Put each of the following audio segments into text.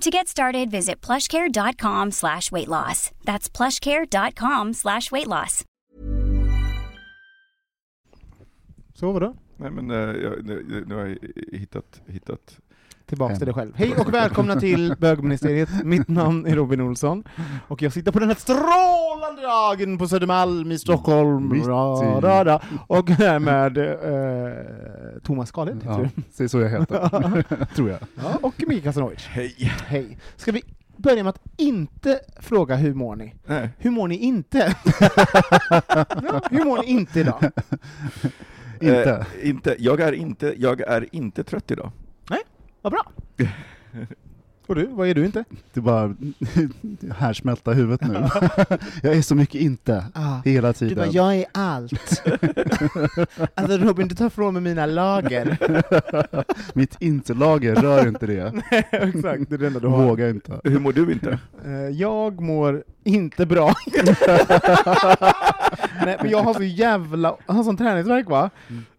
To get started, visit plushcare.com slash weight loss. That's plushcare.com slash weight loss. Så vadå? Nej men eh, jag, nu, nu har jag hittat, hittat Tillbaks till dig själv. Hej och välkomna till bögministeriet. Mitt namn är Robin Olsson, och jag sitter på den här strålande dagen på Södermalm i Stockholm, Mitt i- ra, ra, ra, och här med eh, Thomas Karlhed, heter Ja, du? det är så jag heter, tror jag. Ja, och Mikael Kasanovic. Hej! Hej. Ska vi börja med att inte fråga hur mår ni? Nej. Hur mår ni inte? ja, hur mår ni inte idag? Inte. Eh, inte. Jag, är inte jag är inte trött idag. Vad bra. Och du, vad är du inte? Det är bara härdsmälta i huvudet nu. jag är så mycket inte, Ah. hela Du tiden. bara, jag är allt. alltså Robin, du tar från mig mina lager. Mitt inte-lager rör inte det. Exakt, det är det enda du har. Vågar inte. Hur mår du inte? Eh, Jag mår inte bra. Nej, men jag har så jävla, jag har sån träningsvärk va?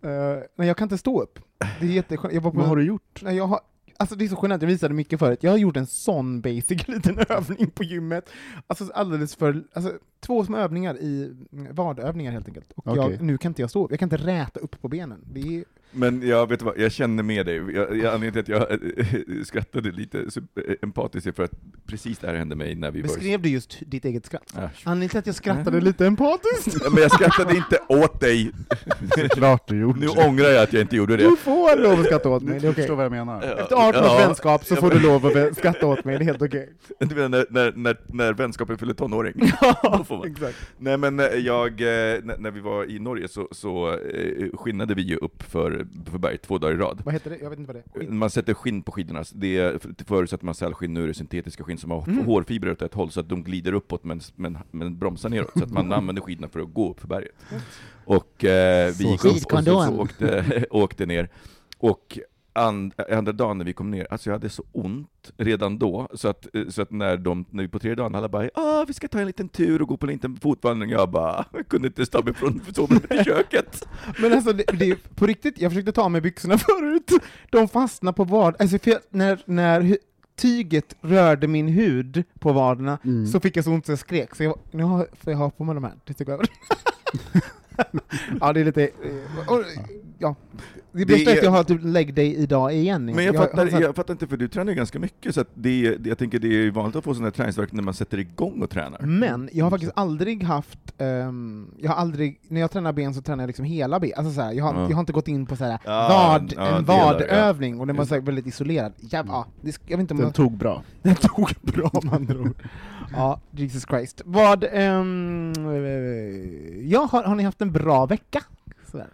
Eh, nej, jag kan inte stå upp. Det är jätteskönt. Jag var på, Vad har du gjort? Nej, jag har, alltså det är så genant, jag visade mycket förut. Jag har gjort en sån basic liten övning på gymmet. Alltså alldeles för, alltså två små övningar i mm, vadövningar helt enkelt. Och Okej. jag, nu kan inte jag stå upp, jag kan inte räta upp på benen. Det är, Men jag vet vad, jag känner med dig. Jag, jag, anledningen till att jag eh, skrattade lite empatiskt är för att precis det här hände mig när vi beskrev du just ditt eget skratt? Äsch. Anledningen till att jag skrattade lite empatiskt? Ja, Men jag skrattade inte åt dig. Såklart du gjort. Nu ångrar jag att jag inte gjorde det. Du får lov att skratta åt mig, det är okej. förstår vad jag menar. Efter 18 års vänskap så får du lov att skratta åt mig, det är helt okej. Du menar när, när, när, när vänskapen fyller tonåring? Då får man. exakt. Nej men eh, jag, eh, när, när vi var i Norge så, så skinnade vi ju upp för, för berg två dagar i rad. Vad heter det? Jag vet inte vad det är. Skit. Man sätter skinn på skidorna, det är, förut sätter man sälskinn, nu är det syntetiska skinn som har Mm. hårfibrer åt ett håll så att de glider uppåt men, men, men bromsar neråt, så att man använder skidorna för att gå upp för berget. Och eh, vi gick upp och så, så åkte, åkte ner. Och and, andra dagen när vi kom ner, alltså jag hade så ont redan då, så att, eh, så att när, de, när vi på tredje dagen, alla bara ah, vi ska ta en liten tur och gå på en liten fotvandring, jag bara, jag kunde inte ta mig från sovrummet till köket. Men alltså, det, det, är på riktigt, jag försökte ta med byxorna förut, de fastnade på vad, alltså för jag, när, när tyget rörde min hud på vaderna Mm. så fick jag så ont så jag skrek, så jag, nu har, får jag ha på mig de här tills det går över. ja, det är lite, eh, och, ja. Det bästa är att jag har typ leg day idag igen. Men jag, har fattar, här- jag fattar inte, för du tränar ju ganska mycket, så att det, är- jag tänker det är ju vanligt att få sådana här träningsvärk när man sätter igång och tränar. Men jag har faktiskt aldrig haft, ehm, jag har aldrig, när jag tränar ben så tränar jag liksom hela ben, alltså så här, jag, har, Ja. jag har inte gått in på så här, Ja, vad, ja, en vadövning, och den var så här väldigt isolerad. Jävla, ja, det, sk- jag vet inte om Den jag, tog bra. den tog bra med andra ord. Ja, Jesus Christ. Vad, ehm, eh, ja, har, har ni haft en bra vecka? Sådär.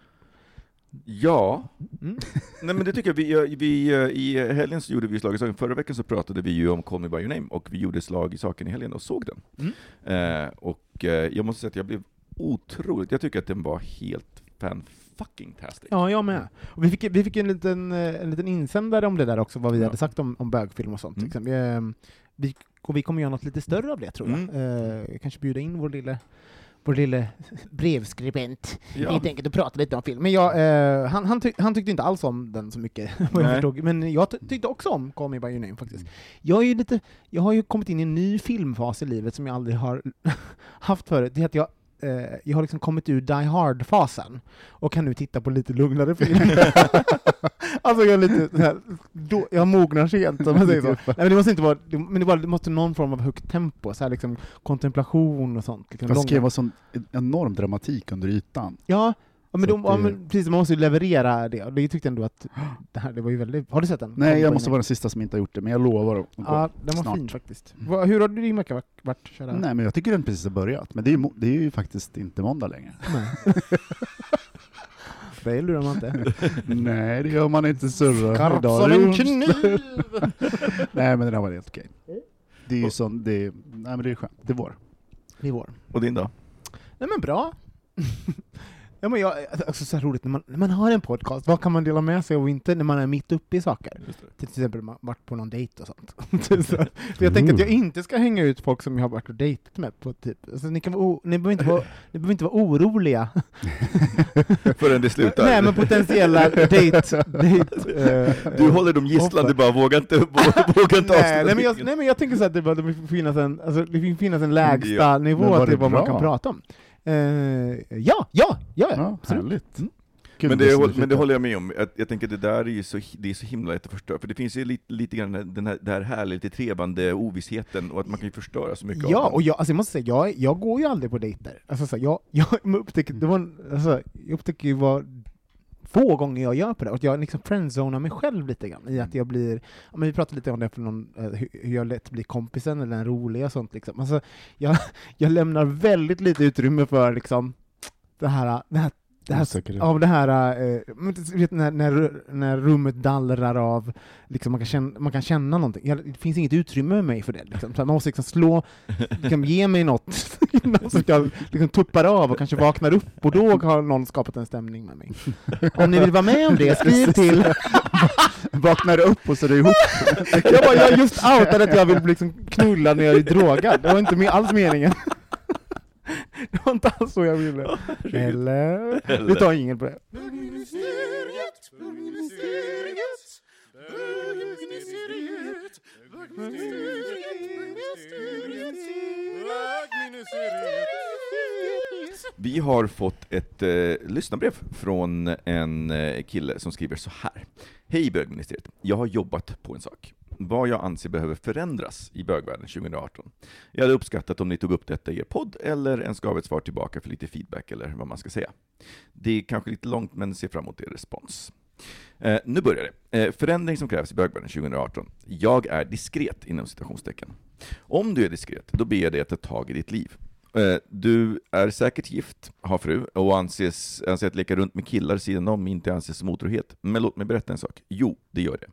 Ja. Mm. Nej men det tycker jag, vi, vi, eh, i helgen så gjorde vi slag i saken, förra veckan så pratade vi ju om Call Me By Your Name, och vi gjorde slag i saken i helgen och såg den. Mm. Eh, och eh, jag måste säga att jag blev otroligt, jag tycker att den var helt fan fucking tastic. Ja, jag med. Och vi fick, vi fick en, liten, eh, en liten insändare om det där också, vad vi Ja. hade sagt om, om bögfilm och sånt. Mm. Vi, vi, och vi kommer göra något lite större av det, tror jag. Mm. Eh, kanske bjuda in vår lille, vår lille brevskribent Ja. helt enkelt och prata lite om film. Men jag, eh, han, han, tyck, han tyckte inte alls om den så mycket, vad jag förstod. Men jag ty- tyckte också om Call Me By Your Name faktiskt. Jag, är lite, jag har ju kommit in i en ny filmfas i livet som jag aldrig har haft förut. Det är att jag eh, jag har liksom kommit ur Die Hard-fasen och kan nu titta på lite lugnare film. alltså jag är lite här, då, jag mognar sent om man säger så. Nej, men det måste inte vara, det, men det, bara, det måste någon form av högt tempo, så här liksom kontemplation och sånt. Liksom, Fast det kan vara sån enorm dramatik under ytan. Ja, ja, men, de, ja, men precis, man måste ju leverera det, och det tyckte jag ändå att det här, det var ju väldigt, har du sett den? Nej, jag måste vara den sista som inte har gjort det, men jag lovar att Ja, den var snart. fin faktiskt. Va, hur har din vecka varit, kära? Nej, men jag tycker den precis har börjat. Men det är ju, det är ju faktiskt inte måndag längre. Det lurar man inte. Nej, det gör man inte surra. Skarp som en kniv! Nej, men den har varit helt okej. Det är ju sån, det är, nej men det är skönt. Det är vår. Det är vår. Och din då? Nej men bra. Ja, men jag, alltså, så roligt, när man, när man har en podcast, vad kan man dela med sig och inte när man är mitt uppe i saker? Till exempel man varit på någon dejt och sånt. så, för jag tänker att jag inte ska hänga ut folk som jag har varit och dejtat med på typ, alltså, ni, kan vara ni, behöver inte vara, ni behöver inte vara oroliga. Förrän det slutar. Nej men potentiella dejt... dejt eh, Du håller dem gisslan, du bara vågar inte, vågar inte nej, nej, men jag, nej men jag tänker så att det, bara, det får finnas en, alltså, det får finnas en lägsta Ja, nivå men var till vad man bra? kan prata om. Eh, ja, ja, ja, Ja, absolut. härligt. Mm. Gud, Men det, håll- men det håller jag med om, jag, jag tänker det där är ju så, det är så himla lätt att förstöra, för det finns ju lite, lite grann den här, det här härliga, lite trevande ovissheten, och att man kan ju förstöra så mycket Ja, av den. och jag, alltså jag måste säga, jag, jag går ju aldrig på dejter. Alltså, så, jag, jag, upptäcker, det var, alltså, jag upptäcker ju vad få gånger jag gör på det, och jag liksom friendzonar mig själv lite grann, i att jag blir, ja, men vi pratade lite om det för någon, eh, hur, hur jag lätt blir kompisen eller den roliga och sånt liksom. Alltså, jag, jag lämnar väldigt lite utrymme för liksom det här, det här det här, av det här, du vet, när, när, när rummet dallrar av, liksom man, kan känna, man kan känna någonting. Jag, det finns inget utrymme med mig för det. Liksom. Så man måste liksom slå, liksom, ge mig något, något som jag liksom tuppar av och kanske vaknar upp, och då har någon skapat en stämning med mig. Om ni vill vara med om det, skriv till... Vaknar upp och så är det ihop. jag, bara, jag just outade att jag vill liksom knulla när jag är drogad, det var inte alls meningen. Det var inte alls så jag ville. Eller? Vi tar ingen på det. Vi har fått ett eh, lyssnarbrev från en eh, kille som skriver så här. Hej bögministeriet, jag har jobbat på en sak. Vad jag anser behöver förändras i bögvärlden 2018. Jag hade uppskattat om ni tog upp detta i er podd, eller ens gav ett svar tillbaka för lite feedback, eller vad man ska säga. Det är kanske lite långt, men ser fram emot er respons. Eh, nu börjar det. Eh, förändring som krävs i bögvärlden 2018. Jag är diskret, inom citationstecken. Om du är diskret, då ber jag dig att ta tag i ditt liv. Eh, Du är säkert gift, har fru, och anses, anses att leka runt med killar sidan om inte anses som otrohet. Men låt mig berätta en sak. Jo, det gör det.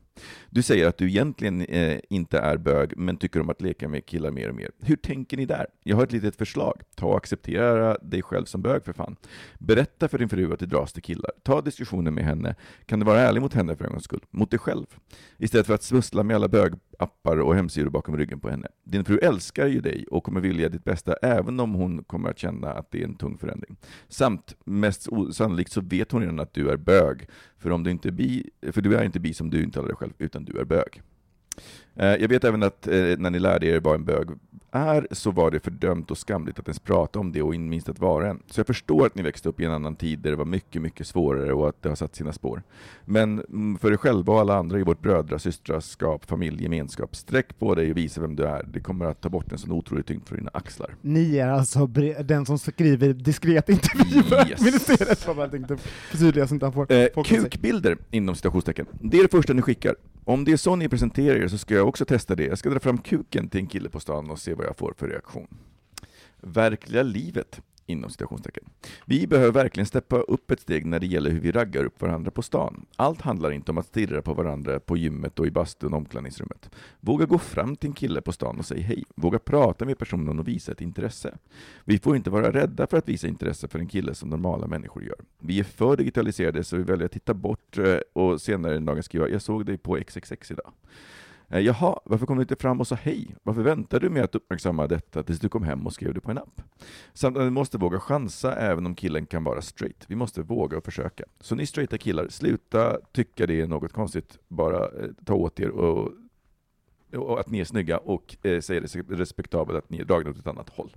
Du säger att du egentligen eh, inte är bög, men tycker om att leka med killar mer och mer. Hur tänker ni där? Jag har ett litet förslag. Ta och acceptera dig själv som bög för fan. Berätta för din fru att du dras till killar. Ta diskussionen med henne. Kan du vara ärlig mot henne för en gångs skull? Mot dig själv. Istället för att smussla med alla bögappar och hemsidor bakom ryggen på henne. Din fru älskar ju dig och kommer vilja ditt bästa, även om hon kommer att känna att det är en tung förändring. Samt, mest sannolikt så vet hon redan att du är bög, för, om du inte är bi, för du är inte bi som du intalar dig själv, utan du är bög. Eh, Jag vet även att eh, när ni lärde er vad en bög är, så var det fördömt och skamligt att ens prata om det och inte minst att vara en. Så jag förstår att ni växte upp i en annan tid där det var mycket, mycket svårare och att det har satt sina spår. Men mm, för er själva och alla andra i vårt brödra, systraskap, familj, gemenskap, sträck på dig och visa vem du är. Det kommer att ta bort en sån otrolig tyngd från dina axlar. Ni är alltså den som skriver diskret intervju för Yes. ministeriet, vad jag tänkte förtydliga så inte han får Eh, kukbilder, inom citationstecken. Det är det första ni skickar. Om det är så ni presenterar er så ska jag också testa det. Jag ska dra fram kuken till en kille på stan och se vad jag får för reaktion. Verkliga livet, inom citationstecken. Vi behöver verkligen steppa upp ett steg när det gäller hur vi raggar upp varandra på stan. Allt handlar inte om att stirra på varandra på gymmet och i bastun och omklädningsrummet. Våga gå fram till en kille på stan och säg hej. Våga prata med personen och visa ett intresse. Vi får inte vara rädda för att visa intresse för en kille som normala människor gör. Vi är för digitaliserade så vi väljer att titta bort eh, och senare en dag skriva ”Jag såg dig på XXX idag”. Eh, jaha, varför kom du inte fram och sa hej? Varför väntade du med att uppmärksamma detta tills du kom hem och skrev det på en app? Samt att vi måste våga chansa även om killen kan vara straight. Vi måste våga och försöka. Så ni straighta killar, sluta tycka det är något konstigt. Bara eh, ta åt er och, och att ni är snygga och eh, säga det respektabelt att ni är dragna åt ett annat håll.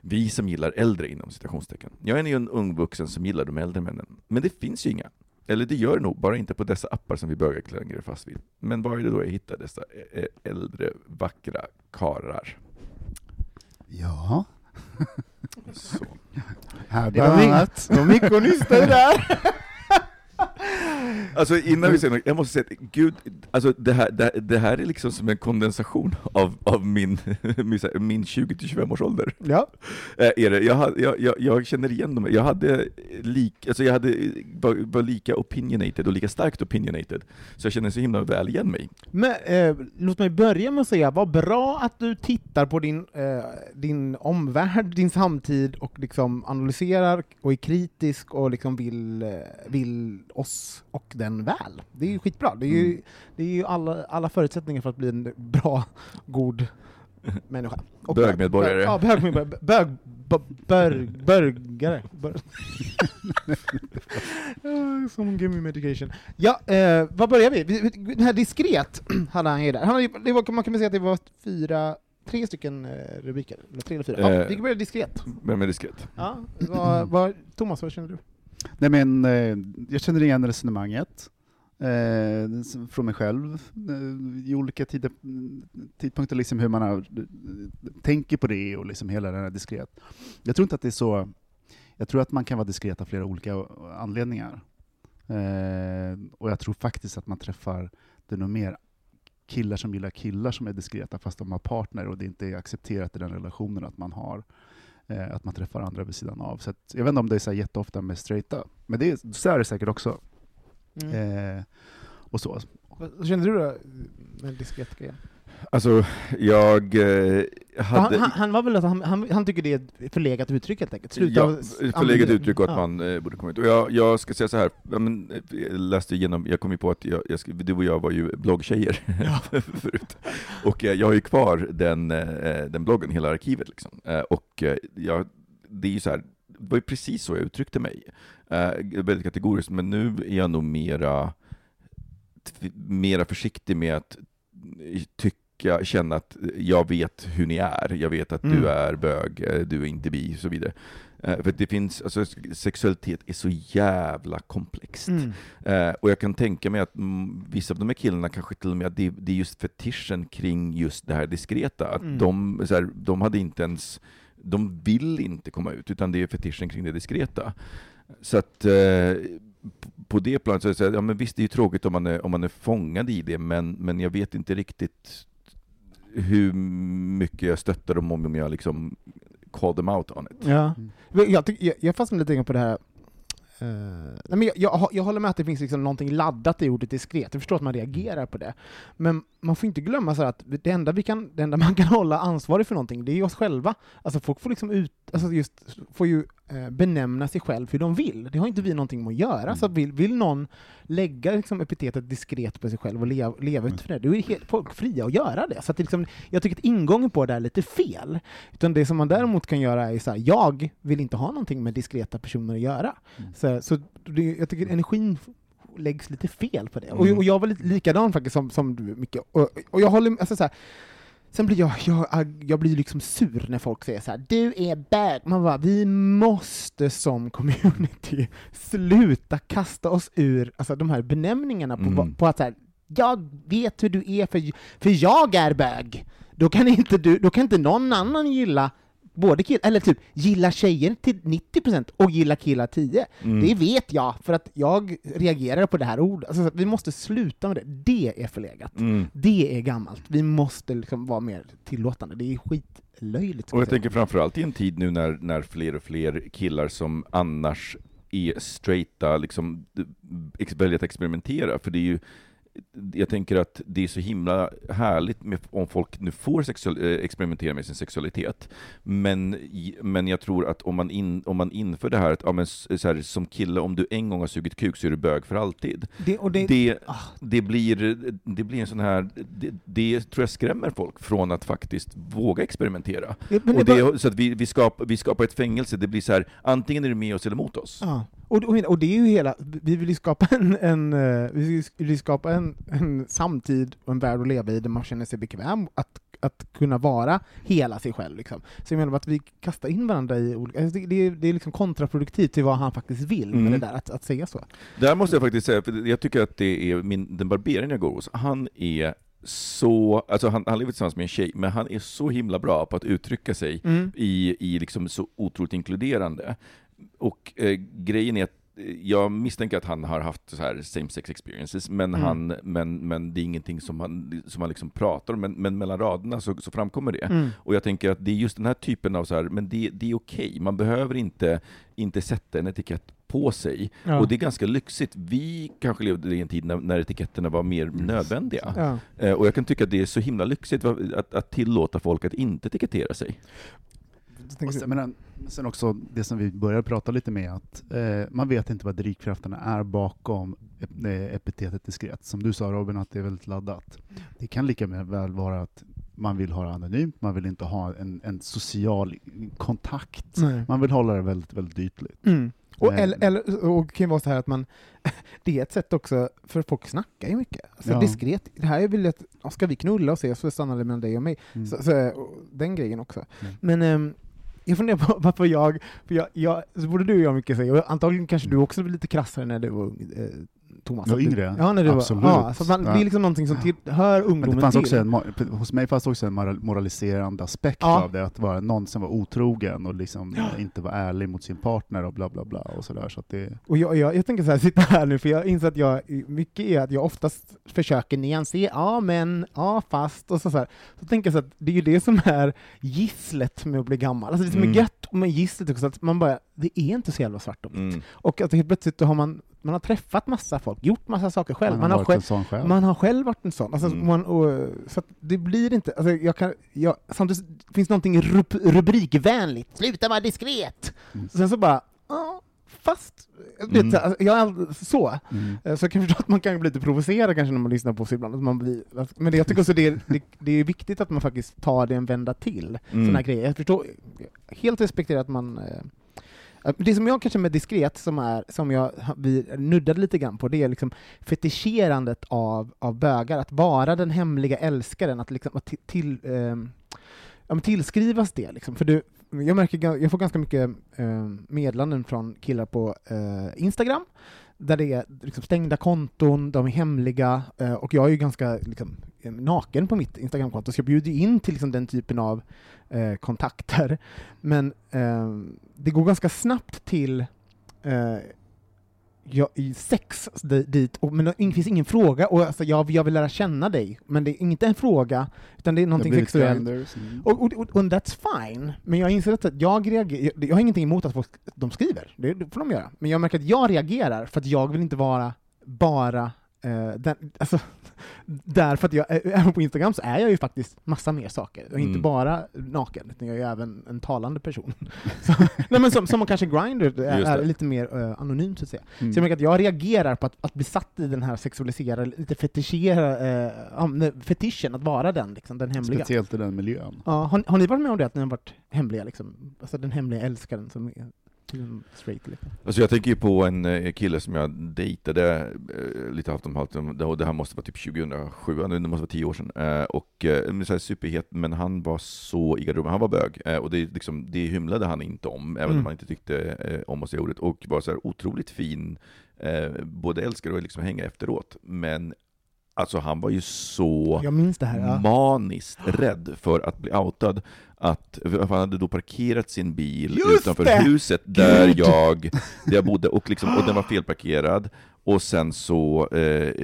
Vi som gillar äldre inom citationstecken. Jag är ju en ung vuxen som gillar de äldre männen. Men det finns ju inga. Eller det gör det nog, bara inte på dessa appar som vi bögar klänger fast vid. Men var är det då jag hittar dessa äldre, vackra karar? Ja. Så. Här bland annat. det var mycket att nysta där. Alltså innan vi säger något, jag måste säga att gud, alltså det här, det, det här är liksom som en kondensation av, av min, min så här- min 20-25 års ålder. Ja. Eh, är det. Jag, jag, jag, jag känner igen dem, jag hade, lik, alltså jag hade, var, var lika opinionated och lika starkt opinionated, så jag känner så himla väl igen mig. Men eh, låt mig börja med att säga, vad bra att du tittar på din, eh, din omvärld, din samtid och liksom analyserar och är kritisk och liksom vill, eh, vill oss och den väl. Det är ju skitbra. Det är ju, Mm. det är ju alla, alla förutsättningar för att bli en bra, god människa. Och Bögmedborgare. Bög, ja, bögmedborgare. Bög, bö- börg, börgare. Bör. Som give me medication. Ja, eh, vad börjar vi? Den här diskret hade han ju där. Han det var, man kan väl säga att det var fyra, tre stycken eh, rubriker. Eller tre eller fyra. Ja, Eh. vi börjar diskret. Men med diskret. Ja, vad, vad, Thomas, vad känner du? Nej, men, eh, jag känner igen resonemanget eh, från mig själv eh, i olika tider, tidpunkter, liksom hur man har, tänker på det och liksom hela den här diskret. Jag tror inte att det är så... Jag tror att man kan vara diskret av flera olika anledningar. Och jag tror faktiskt att man träffar, det nog mer killar som gillar killar som är diskreta fast de har partner och det inte är accepterat i den relationen att man har eh, att man träffar andra vid sidan av. Så att, jag vet inte om det är så jätteofta med straighta, men det är, så är det säkert också. Mm. Eh, och så. Vad känner du då med diskret grejen? Alltså, jag eh, Han, hade... han, han var väl att han, han, han tycker det är ett förlegat uttryck helt enkelt? Sluta Ja, av- förlegat uttryck och att Ja. man eh, borde komma ut. Och jag, jag ska säga så här, ja, men, jag läste igenom, jag kom ju på att jag, jag, du och jag var ju bloggtjejer förut. Och eh, jag har ju kvar den, eh, den bloggen, hela arkivet liksom. Eh, och eh, jag, det är ju så här, det var ju precis så jag uttryckte mig. Väldigt kategoriskt, men nu är jag nog mera, mera försiktig med att tycka, känna att jag vet hur ni är, jag vet att Mm. du är bög, eh, du är inte bi, och så vidare. Eh, För det finns, alltså sexualitet är så jävla komplext. Mm. Eh, och jag kan tänka mig att mm, vissa av de här killarna kanske till och med, det, det är just fetischen kring just det här diskreta, att Mm. de, så här, de hade inte ens, de vill inte komma ut, utan det är fetischen kring det diskreta. Så att eh, på det planet så är det så här, ja men visst det är ju tråkigt om man är, om man är fångad i det, men, men jag vet inte riktigt hur mycket jag stöttar dem om jag liksom call them out on it. Ja. Jag, jag, jag fastnade lite grann på det här Uh, nej men jag, jag, jag håller med att det finns liksom någonting laddat i ordet diskret, jag förstår att man reagerar på det. Men man får inte glömma så att det enda, vi kan, det enda man kan hålla ansvarig för någonting, det är oss själva. Alltså folk får liksom ut, alltså just, får ju benämna sig själv hur de vill. Det har inte vi någonting med att göra. Mm. Så vill, vill någon lägga liksom epitetet diskret på sig själv och leva, leva Mm. utifrån det, då är helt, folk fria att göra det. Så att det liksom, jag tycker att ingången på det är lite fel. Utan det som man däremot kan göra är så här, jag vill inte ha någonting med diskreta personer att göra. Mm. Så, så det, jag tycker energin f- läggs lite fel på det. Mm. Och, och jag var lite likadan faktiskt som, som du, Micke. Och, och jag håller alltså så här, Sen blir jag, jag, jag blir liksom sur när folk säger så här, du är bög. Man bara, vi måste som community sluta kasta oss ur alltså, de här benämningarna på, Mm. på att så här, jag vet hur du är för, för jag är bög. Då kan inte, du, då kan inte någon annan gilla både killar, eller typ gilla tjejer till 90% och gilla killar 10. Mm. Det vet jag, för att jag reagerar på det här ordet. Alltså, vi måste sluta med det. Det är förlegat. Mm. Det är gammalt. Vi måste liksom vara mer tillåtande. Det är skitlöjligt. Och jag säga. tänker framförallt i en tid nu när, när fler och fler killar som annars är straighta liksom väljer att experimentera, för det är ju jag tänker att det är så himla härligt med, om folk nu får sexual, eh, experimentera med sin sexualitet, men, men jag tror att om man, in, om man inför det här, att ja, men, så här, som kille, om du en gång har sugit kuk så är du bög för alltid. det, det, Det, ah. det, blir, det blir en sån här, det, det tror jag skrämmer folk från att faktiskt våga experimentera. Ja, Och bara- så att vi, vi, skapar, vi skapar ett fängelse, det blir så här, antingen är du med oss eller mot oss. Ja. Och, och, och det är ju hela, vi vill ju skapa en, en, eh, vi vill skapa en, en samtid och en värld att leva i där man känner sig bekväm att, att kunna vara hela sig själv. Liksom. Så jag menar att vi kastar in varandra i olika, alltså det, det, är, det är liksom kontraproduktivt till vad han faktiskt vill med Mm. det där, att, att säga så. Där måste jag faktiskt säga, för jag tycker att det är min, den barberaren jag går hos, han är så, alltså han, han lever tillsammans med en tjej, men han är så himla bra på att uttrycka sig Mm. i, i liksom så otroligt inkluderande. Och eh, grejen är att eh, jag misstänker att han har haft så här same sex experiences, men, Mm. han, men, men det är ingenting som han, som han liksom pratar om, men, men mellan raderna så, så framkommer det. Mm. Och jag tänker att det är just den här typen av så här, men det, det är okej, man behöver inte, inte sätta en etikett på sig. Ja. Och det är ganska lyxigt. Vi kanske levde i en tid när, när etiketterna var mer nödvändiga. Ja. Eh, och jag kan tycka att det är så himla lyxigt va- att, att tillåta folk att inte etikettera sig. Och sen, men sen också det som vi började prata lite med, att eh, man vet inte vad drivkrafterna är bakom eh, epitetet diskret. Som du sa Robin, att det är väldigt laddat. Det kan lika väl vara att man vill ha det anonymt, man vill inte ha en, en social kontakt. Nej. Man vill hålla det väldigt, väldigt ytligt. Mm. Och, eller, eller, och det kan ju vara så här att man, det är ett sätt också, för folk snackar ju mycket. Alltså Ja. diskret, det här är väl att, ska vi knulla och se så stannar det mellan dig och mig. Mm. Så, så, och den grejen också. Mm. Men ehm, jag funderar på varför jag, för jag, jag, så borde du och jag mycket säga, och antagligen kanske du också blev lite krassare när du var ung, eh, Thomas. Jag du- yngre? Ja, när du Absolut. var, ja, så man, det är liksom någonting som till, hör Men ungdomen det fanns till. också en, hos mig fanns också en moral- moraliserande aspekt Ja. av det, att vara någon som var otrogen och liksom Ja. inte var ärlig mot sin partner och bla bla bla och. Så att det, Och jag, jag, jag tänker så här, sitta här nu, för jag inser att jag, mycket är att jag oftast försöker nyansera, ja men, ja fast, och så, så här. Så tänker jag så att det är ju det som är gisslet med att bli gammal. Alltså det som Mm. är gött med gisslet också, att man bara, det är inte så jävla svart och vitt. Mm. Och att helt plötsligt har man, man har träffat massa folk, gjort massa saker själv. man, Man, har varit själv, en sån själv. man har själv varit en sån. Alltså, Mm. man, och, så det blir inte, alltså jag kan, jag, samtidigt finns någonting rub, rubrikvänligt, sluta vara diskret! Mm. Sen så bara, ja, fast, Mm. vet, alltså, jag så. Mm. Eh, Så jag kan förstå att man kan bli lite provocerad kanske när man lyssnar på sig ibland. Att man blir, men det, jag tycker också det är, det, det är viktigt att man faktiskt tar det en vända till, Mm. såna här grejer. Jag förstår, helt respekterar att man eh, Eh, det som jag kanske med diskret, som, är, som jag, vi nuddade lite grann på, det är liksom fetischerandet av, av bögar, att vara den hemliga älskaren, att, liksom, att till, till, eh, tillskrivas det. Liksom. För du, jag, märker, jag får ganska mycket eh, meddelanden från killar på eh, Instagram, där det är liksom stängda konton, de är hemliga, eh, och jag är ju ganska liksom, naken på mitt Instagramkonto, så jag bjuder in till liksom, den typen av eh, kontakter. Men eh, det går ganska snabbt till eh, jag, sex di- dit, och, men det finns ingen fråga, och alltså, jag, jag vill lära känna dig, men det är inte en fråga, utan det är någonting sexuellt. Mm. Och, och, och, och that's fine, men jag inser att jag reagerar, jag, jag har ingenting emot att folk, de skriver, det, det får de göra, men jag märker att jag reagerar för att jag vill inte vara bara eh, den, alltså, där, för att jag, eh, även på Instagram så är jag ju faktiskt massa mer saker, och inte Mm. bara naken, utan jag är även en talande person. så, nej, men som, som kanske Grindr är, är lite mer uh, anonymt, så att säga. Mm. Så jag märker att jag reagerar på att, att bli satt i den här sexualiserade, lite fetischerade, eh, nej, fetischen, att vara den, liksom, den hemliga. Speciellt i den miljön. Ja, har, har ni varit med om det, att ni har varit hemliga, liksom? Alltså den hemliga älskaren som mm, straight, liksom? Alltså jag tänker ju på en eh, kille som jag dejtade eh, lite halvt om halvt, det- och det här måste vara typ 2007, nu, det måste vara tio år sedan, eh, och så här superhet, men han var så i garderoben, han var bög, och det, liksom, det hymlade han inte om, även Mm. om han inte tyckte om att säga ordet, och var så här otroligt fin, både älskar och liksom hänga efteråt, men alltså han var ju så här, ja. maniskt rädd för att bli outad, att han hade då parkerat sin bil Just utanför det! huset där Gud! jag, där jag bodde, och, liksom, och den var felparkerad, och sen så, eh,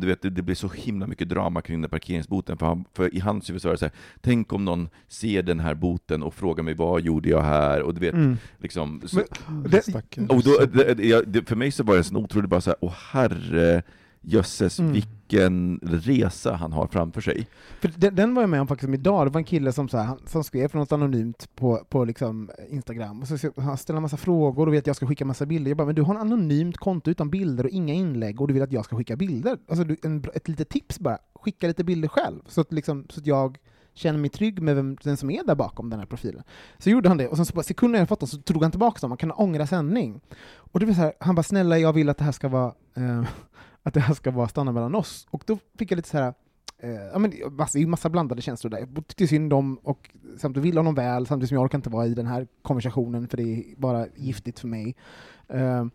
du vet, det, blev så himla mycket drama kring den parkeringsboten, för, han, för i hans huvud så var det så här, tänk om någon ser den här boten och frågar mig vad gjorde jag här, och du vet, Mm. liksom, så, Men- Det- och då, det, det, för mig så var det en sån otrolig bara så här, åh herre jösses, Mm. vilken resa han har framför sig. För den, den var jag med om faktiskt idag, det var en kille som, så här, som skrev för något anonymt på, på liksom Instagram, och så, ställer en massa frågor och vet att jag ska skicka massa bilder. Jag bara, men du har en anonymt konto utan bilder och inga inlägg, och du vill att jag ska skicka bilder? Alltså du, en, ett litet tips bara, skicka lite bilder själv, så att, liksom, så att jag känner mig trygg med vem den som är där bakom den här profilen. Så gjorde han det, och sen så bara, sekunder jag fått dem så tog han tillbaka dem, man kan ångra sändning. Och det var så här, han bara, snälla jag vill att det här ska vara eh, att det här ska vara stanna mellan oss. Och då fick jag lite så här Eh, ja, men, massa, det är ju massa blandade känslor där. Jag tyckte synd om och samtidigt vill honom väl, samtidigt som jag orkar inte vara i den här konversationen för det är bara giftigt för mig. Eh,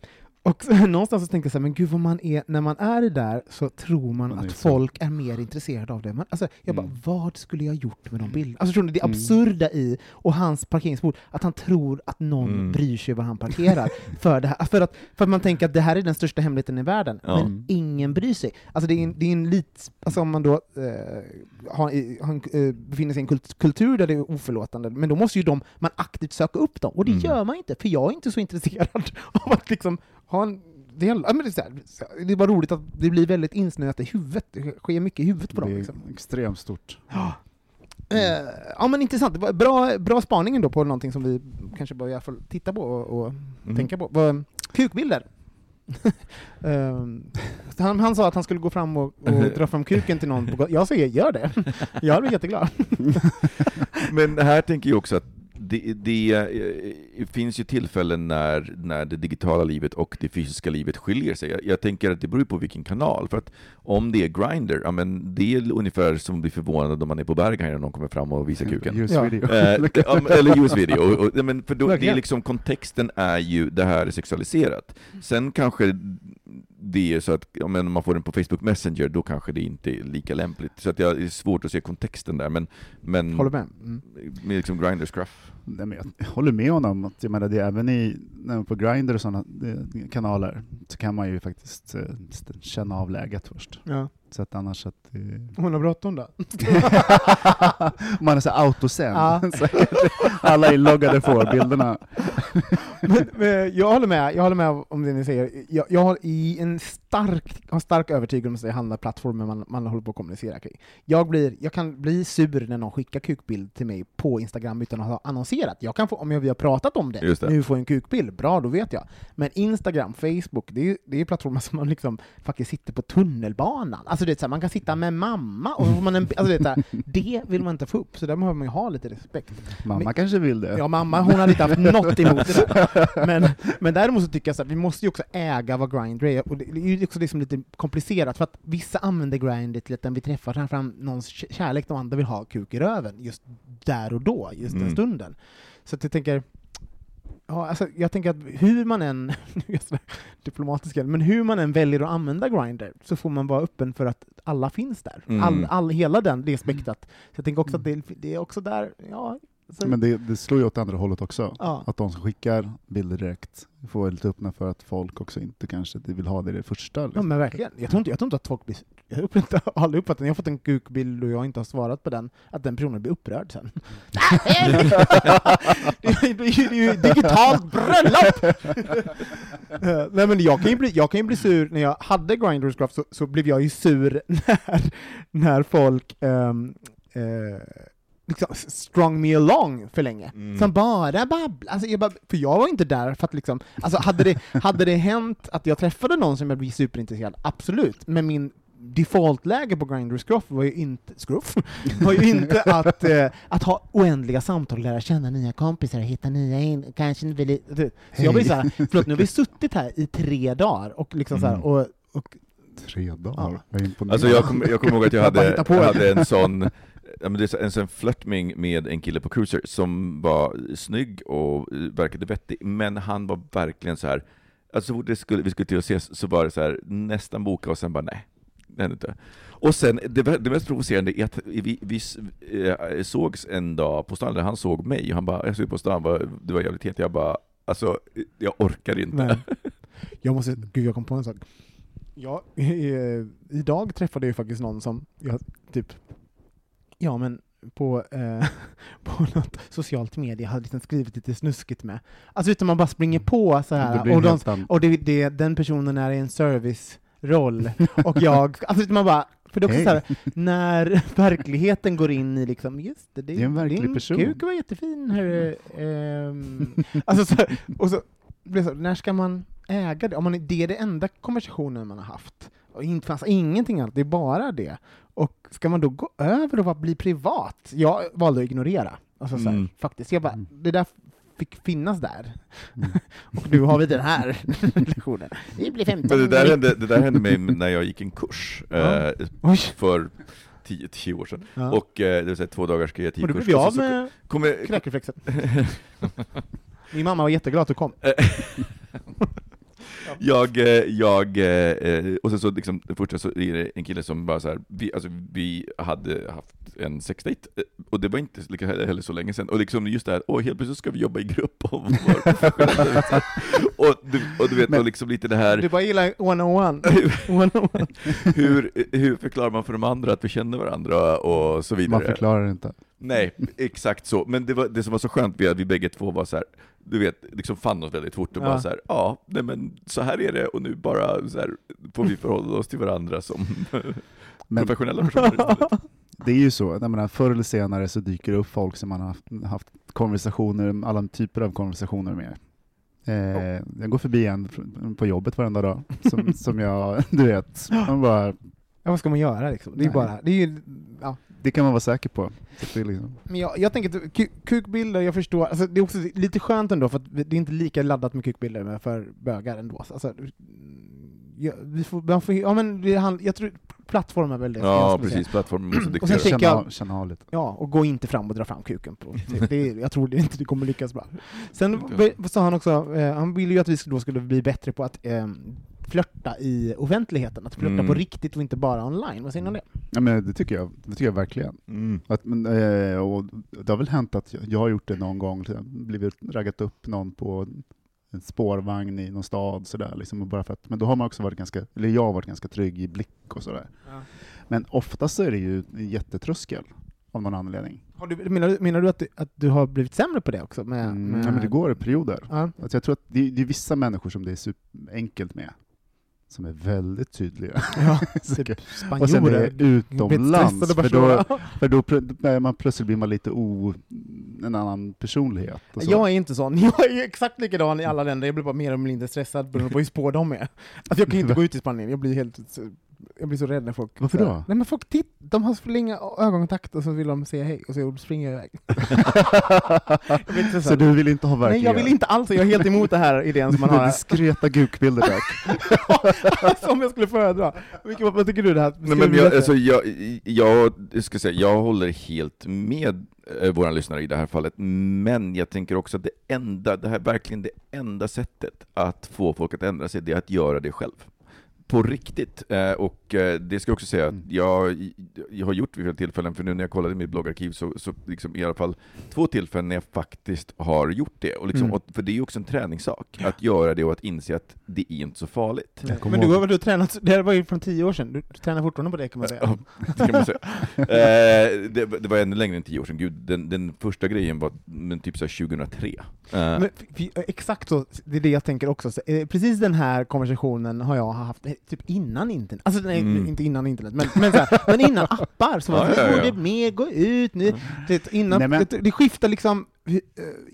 och någonstans så tänkte jag så här, men gud vad man är, när man är där så tror man, Man är att så. folk är mer intresserade av det. Man, alltså, jag bara, Mm. vad skulle jag gjort med de bilderna? Alltså, förstår ni, det Mm. absurda i, och hans parkeringsbord, att han tror att någon Mm. bryr sig var han parkerar. för, det här, för, att, för att man tänker att det här är den största hemligheten i världen, Ja. men Mm. ingen bryr sig. Alltså det är en, det är en lit, alltså om man då eh, har, har, eh, befinner sig i en kult, kultur där det är oförlåtande, men då måste ju de, man aktivt söka upp dem, och det Mm. gör man inte, för jag är inte så intresserad av att liksom ha en del, ja, men det, är här, det är bara roligt att det blir väldigt insnöat i huvudet, det sker mycket i huvudet på dem. Det är Liksom. extremt stort. Eh, ja men intressant, bra, bra spaning ändå på någonting som vi kanske bör i alla fall titta på och, och Mm. tänka på. Kukbilder. Ehm, han, han sa att han skulle gå fram och, och dra fram kuken till någon. På, jag säger gör det. Jag blir jätteglad. Men här tänker jag också att det, det eh, finns ju tillfällen när, när det digitala livet och det fysiska livet skiljer sig. Jag, jag tänker att det beror på vilken kanal, för att om det är Grindr, ja men det är ungefär som att bli förvånad om man är på Berghain och någon kommer fram och visar kuken. Ja. video. Eh, ja, men- eller US-video. Och, och, men för då, det är liksom, kontexten är ju, det här är sexualiserat. Sen kanske det är så att om man får den på Facebook Messenger, då kanske det inte är lika lämpligt. Så att jag, det är svårt att se kontexten där, men, men Håller med. Mm. med liksom Grindr scruff. Nej, men jag håller med honom. Att, jag menar, det är även i, när man på Grindr och sådana kanaler så kan man ju faktiskt eh, känna av läget först. Ja. Att annars att... Eh, Hon har bråttom då. man är så autosänd. Ja. Så Alla inloggade får bilderna. men, men, jag håller med, jag håller med om det ni säger. Jag, jag har i en stark, har stark övertygelse om att det handlar plattformen man, man håller på att kommunicera kring. Jag, blir, jag kan bli sur när någon skickar kukbild till mig på Instagram utan att ha annonserat. Jag kan få, om jag, vi har pratat om det, det. nu får jag en kukbild, bra då vet jag. Men Instagram, Facebook, det är, det är plattformar som man liksom faktiskt sitter på tunnelbanan. Alltså det är så här, man kan sitta med mamma, och så man en, alltså det, är så här, det vill man inte få upp, så där behöver man ju ha lite respekt. Mamma Men- kanske vill det. Ja, mamma hon hade inte haft något emot det där. Men, men däremot så tycker jag att vi måste ju också äga vad Grindr är, och det är ju också liksom lite komplicerat, för att vissa använder Grindr till att när vi träffar tar fram någons kärlek, de andra vill ha kuk i röven, just där och då, just den Mm. stunden. Så att jag tänker, ja, alltså, jag tänker att hur man än, diplomatisk men hur man än väljer att använda Grindr, så får man vara öppen för att alla finns där. Mm. All, all, hela den, det spektrat. Så jag tänker också att det, det är också där, ja, Så- Men det, det slår ju åt andra hållet också. Ja. Att de som skickar bilder direkt får vara lite öppna för att folk också inte kanske vill ha det i det första. Ja Liksom. men verkligen. Jag tror inte, jag tror inte att folk blir... Jag har inte, aldrig uppfattat Jag har fått en kukbild och jag inte har svarat på den, att den personen blir upprörd sen. det, är, ju- det är ju digitalt bröllop! Eh, Nej men jag kan, ju bli, jag kan ju bli sur, när jag hade Grinders Graph så, så blev jag ju sur när, när folk ehm, eh, liksom strung me along för länge. Mm. Som bara babbla. Alltså jag bara, för jag var inte där för att liksom, alltså hade det, hade det hänt att jag träffade någon som jag blev superintresserad, absolut. Men min defaultläge på Grindr Scruff var ju inte, scruff, var ju inte att, eh, att ha oändliga samtal, lära känna nya kompisar, hitta nya in, kanske inte vill... Så jag blir såhär, förlåt nu har vi suttit här i tre dagar och liksom så här, Mm. och, och Tre dagar. Ja. Jag är imponerad. Alltså jag kommer jag kommer ihåg att jag hade, jag hade en sån men det är en sån flörtning med en kille på Cruiser som var snygg och eh, verkade vettig, men han var verkligen så här. alltså det skulle, vi skulle till att ses så var det så här, nästan boka och sen bara nej, inte. Och sen, det, det mest provocerande är att vi, vi eh, sågs en dag på stan, där han såg mig, och han bara, jag såg på stan, det var jävligt het, jag bara, alltså, jag orkar inte. Nej. Jag måste, gud jag kom på en sak. Eh, idag träffade jag faktiskt någon som jag typ, ja men på, eh, på något socialt medie hade liksom skrivit lite snuskigt med. Alltså utan man bara springer på så här, och, de, och det, det, den personen är i en serviceroll, och jag, alltså utan man bara, för det är också Hej. så här, när verkligheten går in i liksom, just det, det, Det är en verklig din person. kuk var jättefin hörru. Ehm, alltså så, och så, så, när ska man äga det? Om man, det är det enda konversationen man har haft. Och inte fanns ingenting annat, det är bara det. Och ska man då gå över och bli privat? Jag valde att ignorera. Alltså så här, Mm. faktiskt. Jag bara, Mm. det där fick finnas där. Mm. och nu har vi den här lektionen. Vi blir 15. Men det där hände, det där hände mig när jag gick en kurs Ja. eh, för 10-10 år sedan. Ja. Och eh, det vill säga två dagars och kreativ då kurs. blev jag Och av med kommer- kräkreflexen. Min mamma var jätteglad att du kom. Jag, eh, jag, eh, och sen så liksom, det första så är det en kille som bara så här, vi, alltså, vi hade haft en sexdate, eh, och det var inte lika heller så länge sedan, och liksom just det här, åh helt plötsligt ska vi jobba i grupp och och, du, och du vet, och liksom lite det här, Du bara gillar 101. 101. hur, hur förklarar man för de andra att vi känner varandra och så vidare? Man förklarar inte. Nej, exakt så. Men det, var, det som var så skönt var att vi bägge två var så här, du vet, liksom fann oss väldigt fort och Ja. bara så här, ja, nej men så här är det och nu bara så här, får vi förhålla oss till varandra som Men professionella personer. det är ju så, jag menar, förr eller senare så dyker det upp folk som man har haft, haft konversationer, alla typer av konversationer med. Eh, jag går förbi en på jobbet varenda dag, som, som jag, du vet, man bara, Ja, vad ska man göra liksom? Det är Nej. bara, det är ju, ja. Det kan man vara säker på. Liksom, Men jag, jag tänker att ku- kukbilder, jag förstår, alltså det är också lite skönt ändå för att det är inte lika laddat med kukbilder med för bögar ändå. Alltså, mm, ja, vi får, man får, ja men det hand, jag tror plattformen är väl det Ja, jag precis, plattformen måste Och sen diktera. jag- känna, av lite. Ja, och gå inte fram och dra fram kuken på typ. det är, Jag tror det inte det kommer lyckas bra. Sen sa han också, eh, han ville ju att vi då skulle bli bättre på att eh, flörta i offentligheten, att flörta Mm. på riktigt och inte bara online. Vad säger ni om det? Ja, men det tycker jag, det tycker jag verkligen. Mm. Att, men, eh, och det har väl hänt att jag, jag har gjort det någon gång, exempel, blivit raggat upp någon på en spårvagn i någon stad, sådär, liksom, och bara för att, men då har man också varit ganska, eller jag har varit ganska trygg i blick och sådär. Men oftast så är det ju en jättetröskel av någon anledning. Har du, menar, du, menar du att du, att du har blivit sämre på det också? Med, Mm, med, ja, men det går i perioder. Ja. Alltså jag tror att det, det är vissa människor som det är super enkelt med, som är väldigt tydliga. Ja, typ och sen är det utomlands, för då, för då är man plötsligt blir man lite o, en annan personlighet. Och. Jag är inte sån. Jag är exakt likadan i alla länder. Jag blir bara mer eller mindre stressad beroende på hur spår de är. Alltså jag kan inte gå ut i Spanien. Jag blir helt... Jag blir så rädd när folk... Varför så- då? Nej men folk titt, de har för länge ögonkontakt och så vill de säga hej och så springer jag iväg. Jag inte så du vill inte ha Nej verkliga, jag vill inte alls, jag är helt emot det här idén som man har. diskreta gukbilder tack. som jag skulle föredra. Vilket, vad tycker du det här? Nej, men jag, alltså, jag, jag, jag, ska säga, jag håller helt med eh, våra lyssnare i det här fallet, men jag tänker också att det enda, det här är verkligen det enda sättet att få folk att ändra sig, det är att göra det själv. På riktigt. Eh, och eh, det ska jag också säga att Mm. jag, jag har gjort vid flera tillfällen, för nu när jag kollade i mitt bloggarkiv så, så liksom i alla fall två tillfällen när jag faktiskt har gjort det. Och liksom, Mm. och, för det är ju också en träningssak, att göra det och att inse att det är inte så farligt. Men du har väl du tränat, det här var ju från tio år sedan, du tränar fortfarande på det kan man säga. Ja, det kan man säga. Eh, det, det var ännu längre än tio år sedan, gud, den, den första grejen var men typ så här 2003. Eh, Men, f- f- exakt så, det är det jag tänker också. Så, eh, Precis den här konversationen har jag haft typ innan internet. Alltså nej, Mm. inte innan internet, men, men, så här, men innan appar. Så Ja, var det, ja, "Vi ja. borde med, gå ut nu. Det, innan, Nej, men- det, det skiftar liksom, eh,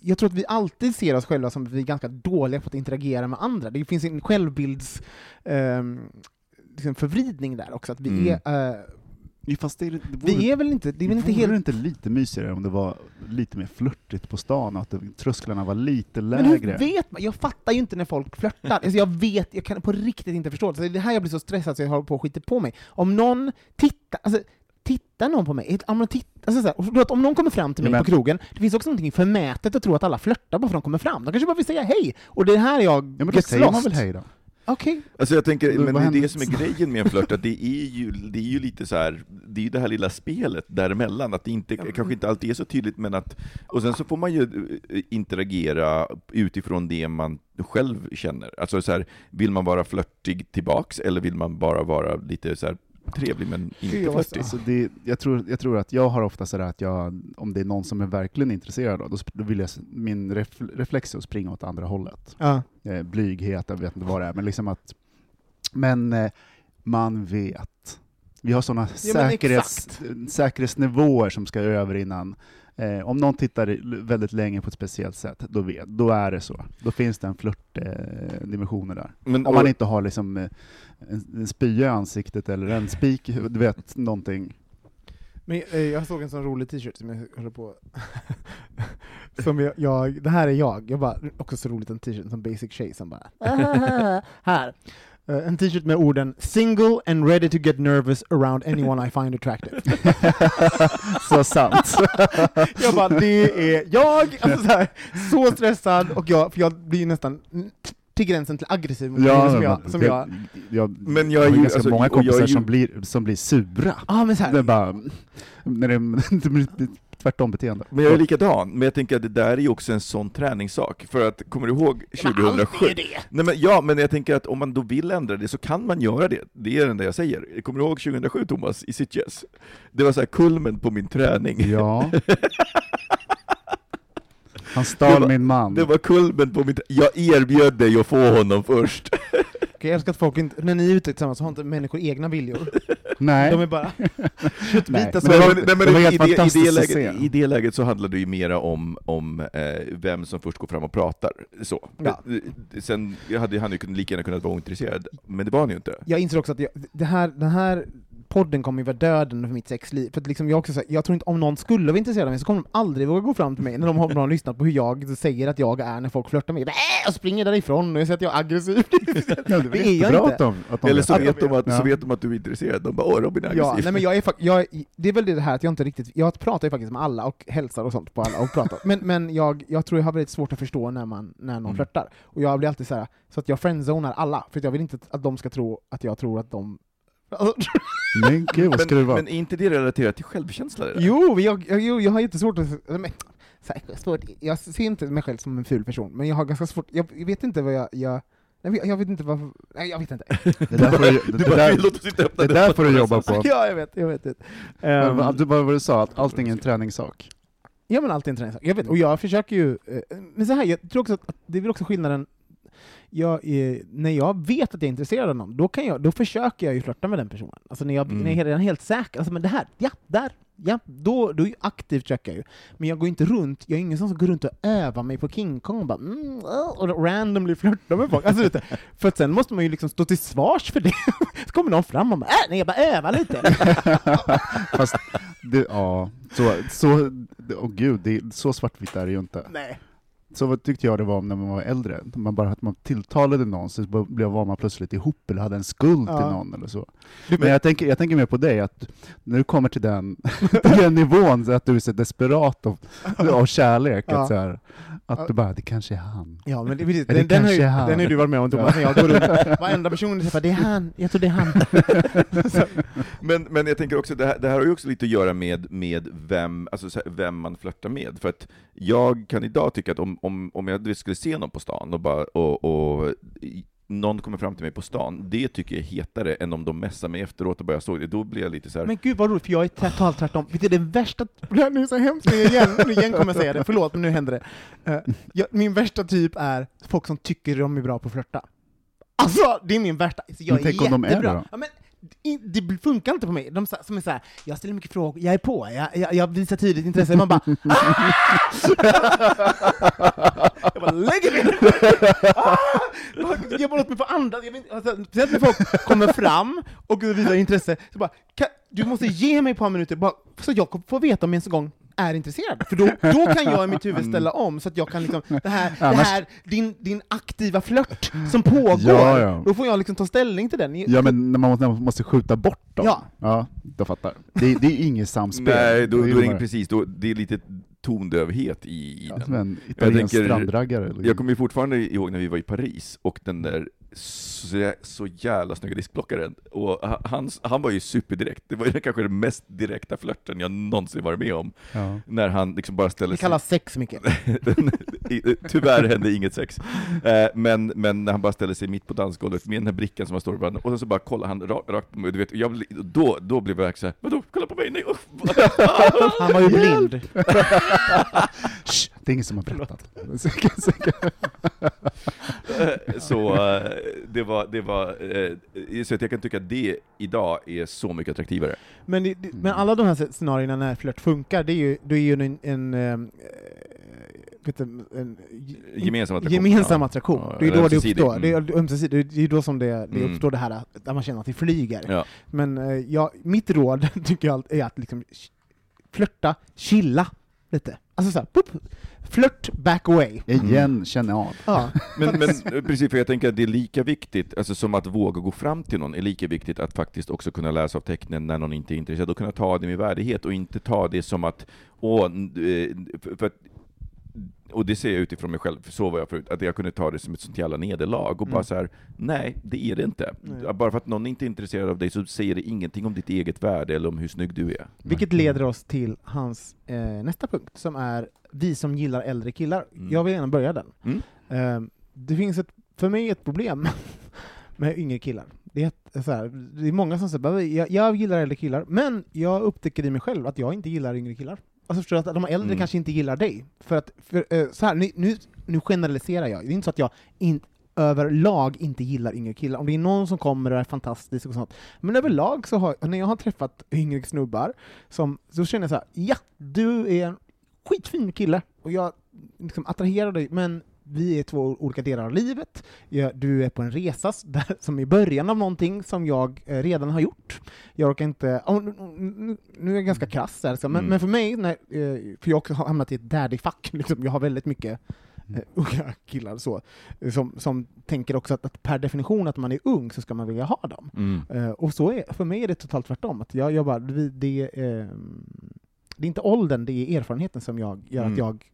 jag tror att vi alltid ser oss själva som vi är ganska dåliga på att interagera med andra. Det finns en självbilds ehm, liksom förvridning där också, att vi Mm. är Ja, Fast det är, det vore, vi är väl inte, det är väl inte helt inte lite mysigare om det var lite mer flörtigt på stan, och att det, trösklarna var lite Men hur lägre? vet man? Jag fattar ju inte när folk flörtar. Alltså jag vet, jag kan på riktigt inte förstå det. Så det är det här jag blir så stressad så jag håller på och skiter på mig. Om någon tittar, alltså tittar någon på mig, om, någon titt, alltså så här, om någon kommer fram till mig men- på krogen, det finns också någonting förmätet att tro att alla flörtar bara för att de kommer fram. De kanske bara vill säga hej, och det är här jag Ja men då säger man väl hej då? Okej. Alltså jag tänker, men det är det som är grejen med en flört, att det är ju, det är ju lite så här, det är ju det här lilla spelet däremellan, att det inte, kanske inte alltid är så tydligt, men att, och sen så får man ju eh, interagera utifrån det man själv känner. Alltså så här, vill man vara flörtig tillbaks, eller vill man bara vara lite så här trevlig men inte flörtig? Alltså det, jag, tror, jag tror att jag har ofta sådär att jag, om det är någon som är verkligen intresserad, av, då, då vill jag, min ref, reflex är att springa åt andra hållet. Ja. Eh, blyghet, jag vet inte vad det är, men liksom att... Men eh, man vet. Vi har sådana Ja, säkerhets, säkerhetsnivåer som ska över innan. Eh, om någon tittar väldigt länge på ett speciellt sätt, då, vet, då är det så. Då finns det en flörtdimensioner eh, dimensioner där. Men, Om man och- inte har liksom eh, en, en spya i ansiktet eller en spik, du vet, någonting. Men eh, jag såg en sån rolig t-shirt som jag håller på som jag, jag, det här är jag, jag bara, också så roligt en t-shirt som basic tjej som bara här. Eh, en t-shirt med orden 'Single and ready to get nervous around anyone I find attractive' Så sant. Jag bara, det är jag! Alltså, så, här, så stressad, och jag, för jag blir nästan till gränsen till aggressiv mot ja, som jag, som jag, jag, Men jag har ju- ganska alltså, många jag kompisar ju- som, blir, som blir sura. ah, men så här, Det är bara, när det, det tvärtom beteende. Men jag är likadan, men jag tänker att det där är ju också en sån träningssak, för att, kommer du ihåg 2007? är det. Nej, men, ja, men jag tänker att om man då vill ändra det så kan man göra det. Det är det enda jag säger. Kommer du ihåg 2007 Thomas, i Sitges? Det var så här kulmen på min träning. Ja. Han stal var- min man. Det var kulmen på min Jag erbjöd dig att få honom först. Jag älskar att folk inte, när ni är ute tillsammans har inte människor egna viljor. Nej. De är bara köttbitar Nej, men, nej, men var i, det, i, det läget. I det läget så handlade det ju mera om, om eh, vem som först går fram och pratar. Så. Ja. Eh, Sen hade han ju lika gärna kunnat vara ointresserad, men det var han ju inte. jag inser också att jag, det här, den här podden kommer ju vara döden för mitt sexliv. För att liksom jag, också, så här, jag tror inte, om någon skulle vara intresserad av mig så kommer de aldrig våga gå fram till mig när de har, de har lyssnat på hur jag säger att jag är när folk flörtar med mig. Äh, och springer därifrån och jag säger att jag är aggressiv. Ja, det är jag inte. Att de, att de Eller så vet, de att, Ja. så vet de att du är intresserad, de bara åh Robin är Ja, aggressiv. nej men jag är, jag, det är väl det här att jag inte riktigt, jag pratar ju faktiskt med alla och hälsar och sånt på alla och pratar, men, men jag, jag tror jag har väldigt svårt att förstå när, man, när någon Mm. flörtar. Och jag blir alltid så här, så att jag friendzonar alla, för att jag vill inte att de ska tro att jag tror att de... Alltså, Men gud vad ska det vara? men är inte det relaterat till självkänsla? Det där? jo, jag, jag, jag har jättesvårt att... Men, svårt, jag ser inte mig själv som en ful person, men jag har ganska svårt, jag, jag vet inte vad jag... jag Nej, jag- vet inte vad... Nej, jag vet inte. Det där får du, det, det där, det där får jobba på. ja, jag vet, jag vet. vad- Du bara vad du sa, att allting är en träningssak. Ja men allt är en träningssak. Jag vet, och jag försöker ju... eh, Men så här, jag tror också att det är väl också skillnaden jag, är- när jag vet att jag är intresserad av någon, då, kan jag, då försöker jag ju flörta med den personen. Alltså när jag, Mm. när jag är redan helt säker, alltså men det här, ja, där, ja, då, då är jag aktivt försöker jag ju. Men jag går inte runt, jag är ingen som går runt och övar mig på King Kong och bara mm, och randomly flörtar med folk. Alltså, du, för att sen måste man ju liksom stå till svars för det. Så kommer någon fram och bara äh, nej, jag bara övar lite. Fast, det, ja, så, så, åh gud, det, så svartvitt är det ju inte. nej. Så tyckte jag det var när man var äldre. Man bara att man tilltalade någon, så blev var man plötsligt ihop eller hade en skuld Ja. till någon eller så. Men jag tänker, jag tänker mer på dig, att när du kommer till den, till den nivån, så att du är så desperat av, av kärlek, Ja. att, så här, att du bara, det kanske är han. Ja, men det, det den, den, har ju, kanske är han. den har ju du varit med om Thomas, när jag går runt, varenda person du träffar, det är han, jag tror det är han. Men, men jag tänker också, det här, det här har ju också lite att göra med, med vem, alltså vem man flörtar med. För att jag kan idag tycka att om, om, om jag skulle se någon på stan och, bara, och, och någon kommer fram till mig på stan, det tycker jag är hetare än om de messar mig efteråt och bara jag såg det. Då blir jag lite så här. Men gud vad roligt, för jag är totalt tvärtom. Vet du, det värsta... Det här är så hemskt, nu igen, nu igen kommer jag säga det, förlåt, men nu händer det. Eh, jag, min värsta typ är folk som tycker de är bra på att flörta. Alltså, det är min värsta. Alltså, jag Men tänk om de är det då? Ja, men, det funkar inte på mig. De som är såhär, jag ställer mycket frågor, jag är på, jag, jag, jag visar tydligt intresse. Man bara ah! Jag bara lägger ah! mig! Jag bara låter mig få andas. Jag alltså, Speciellt när folk kommer fram och visar intresse, så bara kan, du måste ge mig ett par minuter bara, så jag får veta om ens en gång är intresserad. För då, då kan jag i mitt huvud ställa om, så att jag kan liksom, det här, det Annars- här din, din aktiva flört som pågår, Ja, ja. då får jag liksom ta ställning till den. Ja men när man, när man måste skjuta bort dem, Ja. ja då fattar. Det, det är inget samspel. Nej, då, då är det inget precis, då, det är lite tondövhet i, i Ja, den. som en Jag italiensk tänker- strandraggare. liksom. Jag kommer ju fortfarande ihåg när vi var i Paris, och den där så, så jävla snygga diskplockaren, och ha- han, han var ju superdirekt, det var ju kanske den mest direkta flörten jag någonsin varit med om, Ja. när han liksom bara ställer Det sig... kallas sex mycket. Tyvärr hände inget sex. Eh, Men, men när han bara ställer sig mitt på dansgolvet med den här brickan som han står ibland, och sen så bara kollar han ra- rakt på mig, du vet, jag, då, då blev jag såhär, vadå, kolla på mig, nej, usch. Han var ju blind. Det är ingen som har berättat. Så eh, det var, det var eh, så att jag kan tycka att det idag är så mycket attraktivare. Men, det, det, men alla de här scenarierna när flört funkar, det är ju, det är ju en, en, eh, vet du, en Gemensam attraktion. gemensam attraktion. Ja, det är då det uppstår. Det Mm. är, ömsesidigt. det är då som det, det Mm. uppstår det här där man känner att det flyger. Ja. Men eh, ja, mitt råd tycker jag är att liksom flörta, chilla lite. Alltså såhär, flört back away. Igen, känner av. Ja. Men, men eh, precis, för jag tänker att det är lika viktigt, alltså som att våga gå fram till någon, är lika viktigt att faktiskt också kunna läsa av tecknen när någon inte är intresserad, och kunna ta det med värdighet, och inte ta det som att, åh, eh, för att och det ser jag utifrån mig själv, för så var jag förut, att jag kunde ta det som ett sånt jävla nederlag, och bara Mm. så här: nej, det är det inte. Nej. Bara för att någon inte är intresserad av dig så säger det ingenting om ditt eget värde, eller om hur snygg du är. Vilket leder oss till hans eh, nästa punkt, som är vi som gillar äldre killar. Mm. Jag vill gärna börja den. Mm. Eh, det finns ett, för mig ett problem med yngre killar. Det är, ett, så här, det är många som säger "Bara, jag, jag gillar äldre killar, men jag upptäcker i mig själv att jag inte gillar yngre killar. Alltså förstår du, att de äldre Mm. kanske inte gillar dig. För att, för, eh, så här, nu, nu, nu generaliserar jag, det är inte så att jag in, överlag inte gillar yngre killar. Om det är någon som kommer och är fantastisk och sånt. Men överlag så har, när jag har träffat yngre snubbar, som, så känner jag så här, ja, du är en skitfin kille, och jag liksom attraherar dig, men vi är två olika delar av livet. Jag, du är på en resa där, som är början av någonting som jag eh, redan har gjort. Jag orkar inte... Oh, nu, är jag ganska krass, så, men, Mm. men för mig, när, eh, för jag har hamnat i ett daddy-fack, liksom, jag har väldigt mycket eh, unga killar så, som, som tänker också att, att per definition att man är ung så ska man vilja ha dem. Mm. Och så är, för mig är det totalt tvärtom. Att jag, jag bara, det, det, ehm, det är inte åldern, det är erfarenheten som jag gör Mm. att jag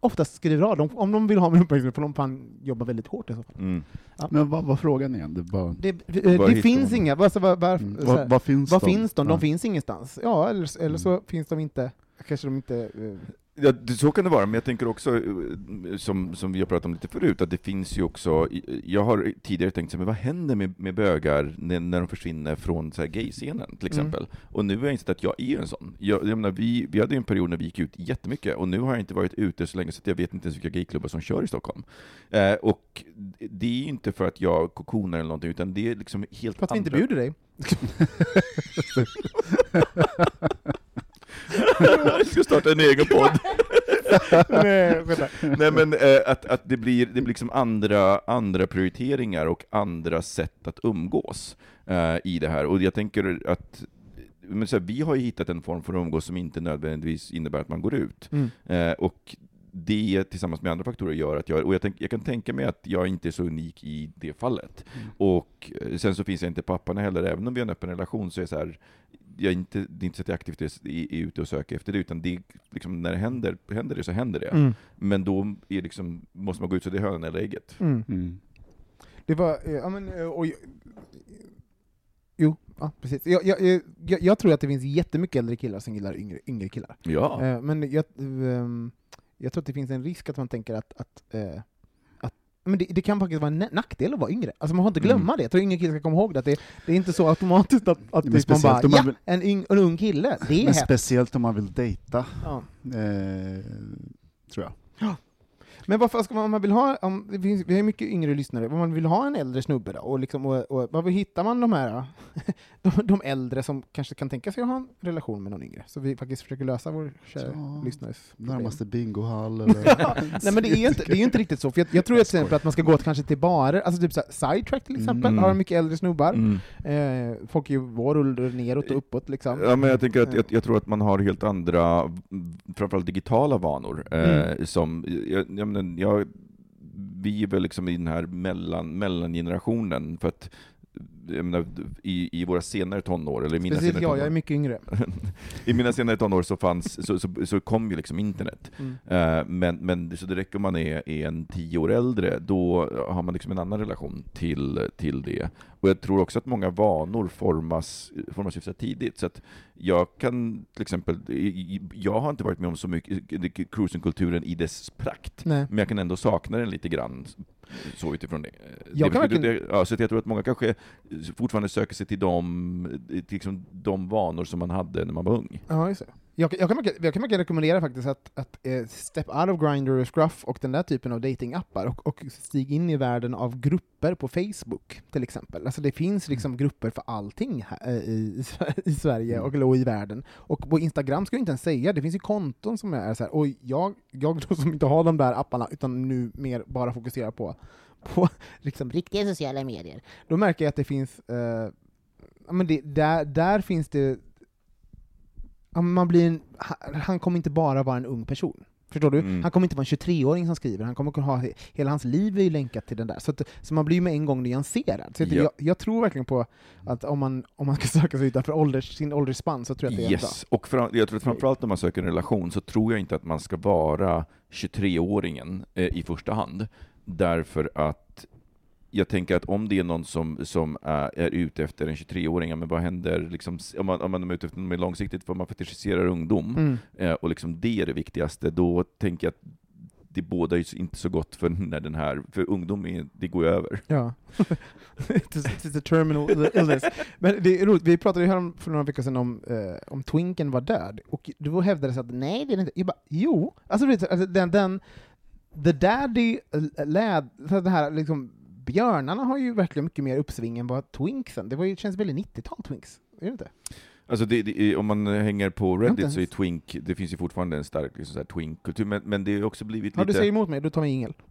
oftast skriver av dem. Om de vill ha min uppmärksamhet får de fan jobba väldigt hårt i så fall. Mm. Men vad var frågan igen? Det bara, Det, eh, det finns de? inga, alltså, var, var, mm. vad, här, vad finns var de? finns de? De Ja. finns ingenstans. Ja, eller, eller så finns de inte, kanske de inte... eh, Ja, det, så kan det vara, men jag tänker också, eh, som, som vi har pratat om lite förut, att det finns ju också, jag har tidigare tänkt men vad händer med, med bögar när, när de försvinner från så här gay-scenen till exempel? Och nu har jag insett att jag är ju en sån. Jag, jag menar, vi, vi hade ju en period när vi gick ut jättemycket, och nu har jag inte varit ute så länge så jag vet inte ens vilka gayklubbar som kör i Stockholm. Eh, och det är ju inte för att jag kokonar eller någonting, utan det är liksom helt För att vi inte andra- bjuder dig. jag ska starta en egen podd. Nej. Nej men eh, att, att det blir, det blir liksom andra, andra prioriteringar och andra sätt att umgås eh, i det här. Och jag tänker att men så här, vi har ju hittat en form för att umgås som inte nödvändigtvis innebär att man går ut. Mm. Eh, och det tillsammans med andra faktorer gör att jag, och jag, tänk, jag kan tänka mig att jag inte är så unik i det fallet. Och eh, sen så finns jag inte papparna heller, även om vi har en öppen relation så är det så här, jag är inte, det är inte så att jag aktivt är, är ute och söker efter det, utan det är liksom, när det händer, händer det så händer det. Mm. Men då är liksom, måste man gå ut så det är hönan eller ägget. Mm. Mm. Det var, eh, ja men, eh, och, jo, ja precis. Jag, jag, jag, jag, tror att det finns jättemycket äldre killar som gillar yngre, yngre killar. Ja. Eh, men jag, ehm, jag tror att det finns en risk att man tänker att, att, eh, att men det, det kan faktiskt vara en na- nackdel att vara yngre. Alltså man får inte glömma det. Jag tror yngre killar ska komma ihåg det, att det, det är inte så automatiskt att, att typ man bara man ja, vill- en, yng, en ung kille, det är Men hett. speciellt om man vill dejta, Ja. eh, tror jag. Men varför ska man, om man vill ha, om, det finns, vi har ju mycket yngre lyssnare, om man vill ha en äldre snubbe då, och, liksom, och, och varför hittar man de här, de, de äldre som kanske kan tänka sig att ha en relation med någon yngre? Så vi faktiskt försöker lösa vår kära Ja, lyssnares problem. Närmaste bingohall eller... Nej men det är ju inte, det är ju inte riktigt så, för jag, jag tror till exempel att man ska gå kanske till barer, alltså typ sidetrack till exempel, Mm. har mycket äldre snubbar. Mm. Eh, folk är ju vår ålder neråt och uppåt liksom. Ja, men jag, tänker att, jag, jag tror att man har helt andra, mm, framförallt digitala vanor. Eh, som, jag, jag, jag, vi är väl liksom i den här mellan, mellangenerationen, för att menar, i, i våra senare tonår, eller i mina Speciellt senare jag, tonår, jag är mycket yngre. i mina senare tonår så, fanns, så, så, så kom ju liksom internet. Mm. Eh, men, men så det räcker om man är, är en tio år äldre, då har man liksom en annan relation till, till det. Och jag tror också att många vanor formas, formas hyfsat tidigt. Så att jag kan till exempel, jag har inte varit med om så mycket cruisingkulturen i dess prakt, Nej. men jag kan ändå sakna den lite grann, så utifrån det. Jag det, verkligen- det ja, så jag tror att många kanske fortfarande söker sig till de, till liksom de vanor som man hade när man var ung. Ja, just det. Jag, jag, kan jag kan mycket rekommendera faktiskt att, att eh, step out of Grindr och Scruff och den där typen av datingappar och, och stig in i världen av grupper på Facebook till exempel. Alltså det finns liksom grupper för allting här, eh, i, i Sverige och, och i världen. Och på Instagram ska jag inte ens säga, det finns ju konton som är så här, och jag, jag då som inte har de där apparna utan nu mer bara fokuserar på, på liksom riktiga sociala medier. Då märker jag att det finns, eh, men det, där, där finns det man blir en, han, kommer inte bara vara en ung person. Förstår du? Mm. Han kommer inte vara en 23-åring som skriver, han kommer kunna ha, hela hans liv är ju länkat till den där. Så, att, så man blir ju med en gång nyanserad. Så Ja. jag, jag tror verkligen på att om man, om man ska söka sig utanför ålders, sin åldersspann så tror jag att det är Yes, och fram, jag tror att framförallt när man söker en relation så tror jag inte att man ska vara 23-åringen eh, i första hand. Därför att jag tänker att om det är någon som, som är, är ute efter en 23-åring, ja, men vad händer liksom, om, man, om man är ute efter något mer långsiktigt, för man fetischiserar ungdom. Mm. eh, och liksom det är det viktigaste, då tänker jag att det båda ju inte så gott för när den här, för ungdom, är, det går ju över. Ja. it's, it's a terminal illness. Men det är roligt, vi pratade ju här om, för några veckor sedan om, eh, om Twinken var död, och då hävdades att nej, det är inte. Jag bara, jo! Alltså, alltså den, den The Daddy eh, lad, så det här liksom, björnarna har ju verkligen mycket mer uppsving än vad Twinksen, det var ju, känns väldigt 90-tal Twinks, är det inte? Alltså det, det, om man hänger på Reddit så är Twink, det finns ju fortfarande en stark liksom, Twink-kultur, men, men det har också blivit Ja, du lite... säger emot mig, då tar vi ingel.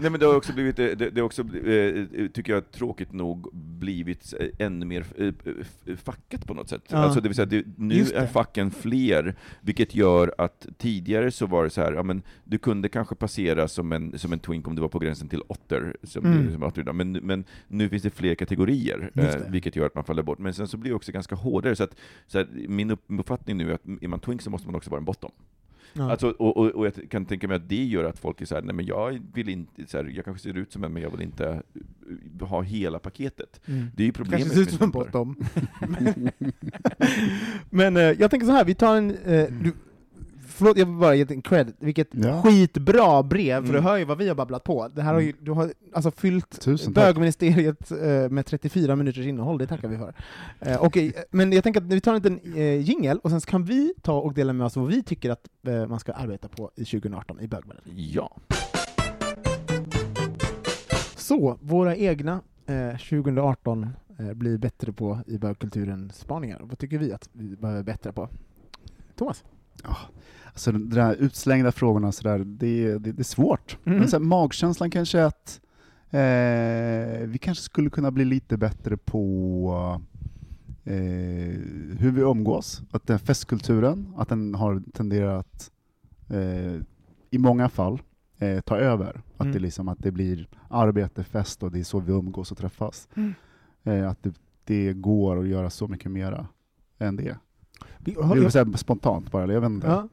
Nej men det har också blivit, eh, det, det också, eh, tycker jag tråkigt nog, blivit eh, ännu mer eh, eh, fackat på något sätt. Ja. Alltså det vill säga, det, nu är facken fler, vilket gör att tidigare så var det så här, ja men du kunde kanske passera som en, som en twink om du var på gränsen till otter, som, Mm. som otter men, men nu finns det fler kategorier, eh, vilket gör att man faller bort. Men sen så blir det också ganska hårdare, så att så här, min upp- uppfattning nu är att är man twink så måste man också vara en bottom. Ja. Alltså, och, och, och jag kan tänka mig att det gör att folk är såhär, nej men jag vill inte, så här, jag kanske ser ut som en, men jag vill inte eh, ha hela paketet. Mm. Det är ju problemet Kanske ser ut som en bottom. Men eh, jag tänker så här, vi tar en... Eh, du, förlåt, jag vill bara ge en cred. Vilket Ja. skitbra brev, för Mm. du hör ju vad vi har babblat på. Det här har ju, du har alltså fyllt Tusen tack. bögministeriet eh, med 34 minuters innehåll, det tackar vi för. Eh, okej, men jag tänker att vi tar en liten eh, jingel, och sen kan vi ta och dela med oss vad vi tycker att eh, man ska arbeta på i 2018 i bögvärlden. Ja. Så, våra egna eh, 2018 eh, blir bättre på i bögkulturen spaningar. Vad tycker vi att vi behöver bättre på? Thomas? Alltså de där utslängda frågorna, så där, det, det, det är svårt. Mm. Men så här, magkänslan kanske är att eh, vi kanske skulle kunna bli lite bättre på eh, hur vi umgås. Att den festkulturen, att den har tenderat att eh, i många fall eh, ta över. Att, Mm. det liksom, att det blir arbete, fest och det är så vi umgås och träffas. Mm. Eh, att det, det går att göra så mycket mera än det. Vi, Det vill säga spontant bara, jag vet inte. Ja.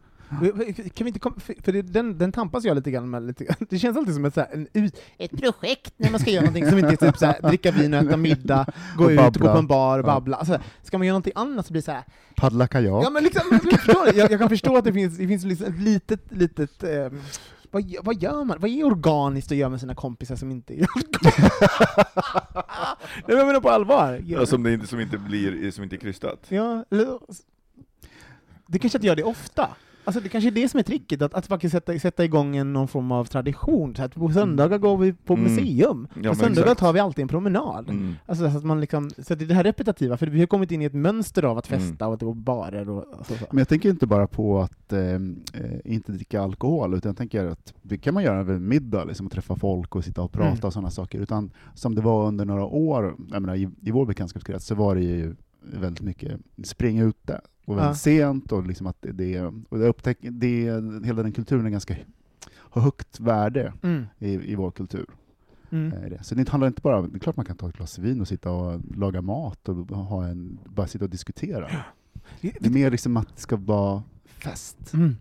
Kan vi inte kom, för det, den, den tampas jag lite grann med. Lite, grann. det känns alltid som ett, så här, en ut, ett projekt när man ska göra någonting som inte är typ så här, dricka vin och äta middag, gå Och ut, babbla. gå på en bar och Ja. babbla. Alltså, ska man göra någonting annat så blir det så här, Paddla kajak. ja, men liksom, jag, jag, jag kan förstå att det finns, det finns liksom ett litet, litet eh, vad, vad gör man? Vad är organiskt att göra med sina kompisar som inte är Nej men jag menar på allvar. Ja, som, det inte, som, inte blir, som inte är krystat. Ja, det kanske inte gör det ofta. Alltså det kanske är det som är tricket, att, att faktiskt sätta, sätta igång en, någon form av tradition. Så att på söndagar går vi på Mm. museum, Ja, på söndagar exakt. tar vi alltid en promenad. Mm. Alltså så att man liksom, så att det är det här repetitiva, för vi har kommit in i ett mönster av att Mm. festa och att gå på barer och så. så. Men jag tänker inte bara på att eh, eh, inte dricka alkohol, utan jag tänker att det kan man göra över en middag, liksom, att träffa folk och sitta och prata Mm. och sådana saker. Utan som det var under några år, jag menar, i, i vår bekantskapskrets, så var det ju väldigt mycket springa ute, och väldigt sent, och liksom att det, det, och jag upptäcker, det, hela den kulturen är ganska, har högt värde Mm. i, i vår kultur. Mm. det. Så det handlar inte bara det är klart man kan ta ett glas vin och sitta och laga mat och ha en, bara sitta och diskutera. Det är mer liksom att det ska vara fest. Mm.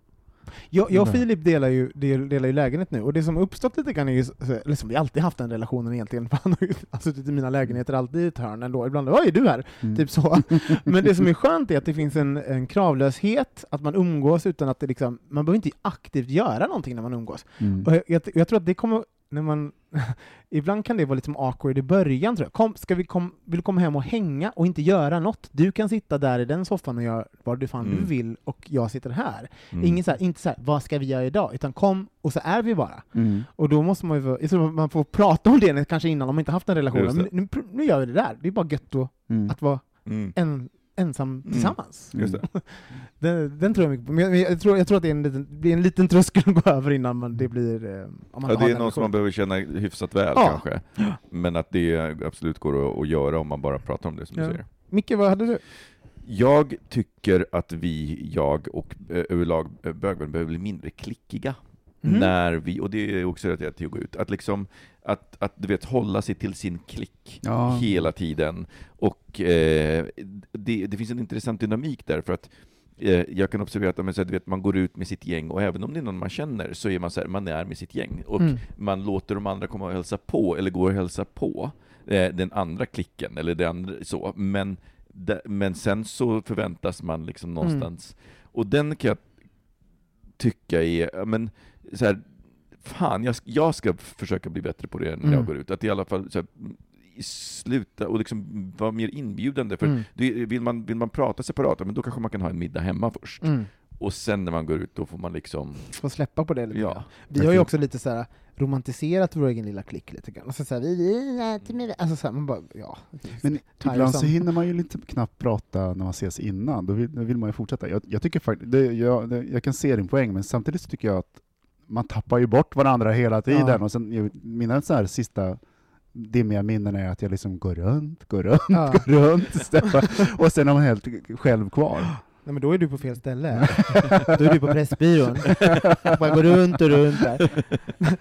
Jag, jag och. Filip delar ju, del- delar ju lägenhet nu, och det som har uppstått lite grann är ju, så- eller som vi alltid haft den relationen egentligen, för han har ju har suttit i mina lägenheter alltid i ett hörn ändå, ibland ”Oj, är du här?” Mm. typ så. Men det som är skönt är att det finns en, en kravlöshet, att man umgås utan att det liksom, man behöver inte aktivt göra någonting när man umgås. Mm. Och jag, jag, jag tror att det kommer, när man, ibland kan det vara lite som awkward i början tror jag. Kom, ska vi kom, vill du komma hem och hänga och inte göra något? Du kan sitta där i den soffan och göra vad du fan Mm. du vill, och jag sitter här. Mm. Ingen så här, inte så här, vad ska vi göra idag? Utan kom, och så är vi bara. Mm. Och då måste man ju, man får prata om det kanske innan, om man inte haft en relation. Just det. Men nu, nu gör vi det där. Det är bara gött att, Mm. att vara Mm. en, ensam tillsammans. Just det. Den, den tror jag mycket på. Men jag, jag, tror, jag tror att det är en liten, det är en liten tröskel att gå över innan man, det blir... eh, Om man Ja, det är något som man behöver känna hyfsat väl Ja. kanske. Men att det absolut går att, att göra om man bara pratar om det som Ja. du säger. Micke, vad hade du? Jag tycker att vi, jag och eh, överlag eh, bögvärlden behöver bli mindre klickiga. Mhm. När vi, och det är också relaterat till att gå ut, att liksom, att, att du vet, hålla sig till sin klick Ja. hela tiden. Och eh, det, det finns en intressant dynamik där, för att eh, jag kan observera att men, så här, du vet, man går ut med sitt gäng, och även om det är någon man känner, så är man så här, man är med sitt gäng. Och Mm. man låter de andra komma och hälsa på, eller gå och hälsa på eh, den andra klicken, eller det andra, så. Men, de, men sen så förväntas man liksom någonstans, och den kan jag tycka är, men så här, fan, jag, jag ska försöka bli bättre på det när jag Mm. går ut. Att i alla fall så här, sluta och liksom vara mer inbjudande. För Mm. det, vill, man, vill man prata separat, men då kanske man kan ha en middag hemma först. Mm. Och sen när man går ut, då får man liksom... Får släppa på det lite. Ja. Vi har ju också lite så här romantiserat vår egen lilla klick lite grann. Alltså så här, vi, alltså så här, man bara, ja. Men ibland så hinner man ju lite knappt prata när man ses innan, då vill, då vill man ju fortsätta. Jag, jag tycker faktiskt, det, jag, det, jag kan se din poäng, men samtidigt så tycker jag att man tappar ju bort varandra hela tiden. Ja. Och sen, mina så här sista dimmiga minnen är att jag liksom går runt, går runt, Ja. går runt, och sen är man helt själv kvar. Nej men då är du på fel ställe. då är du på Pressbyrån. bara går runt och runt där.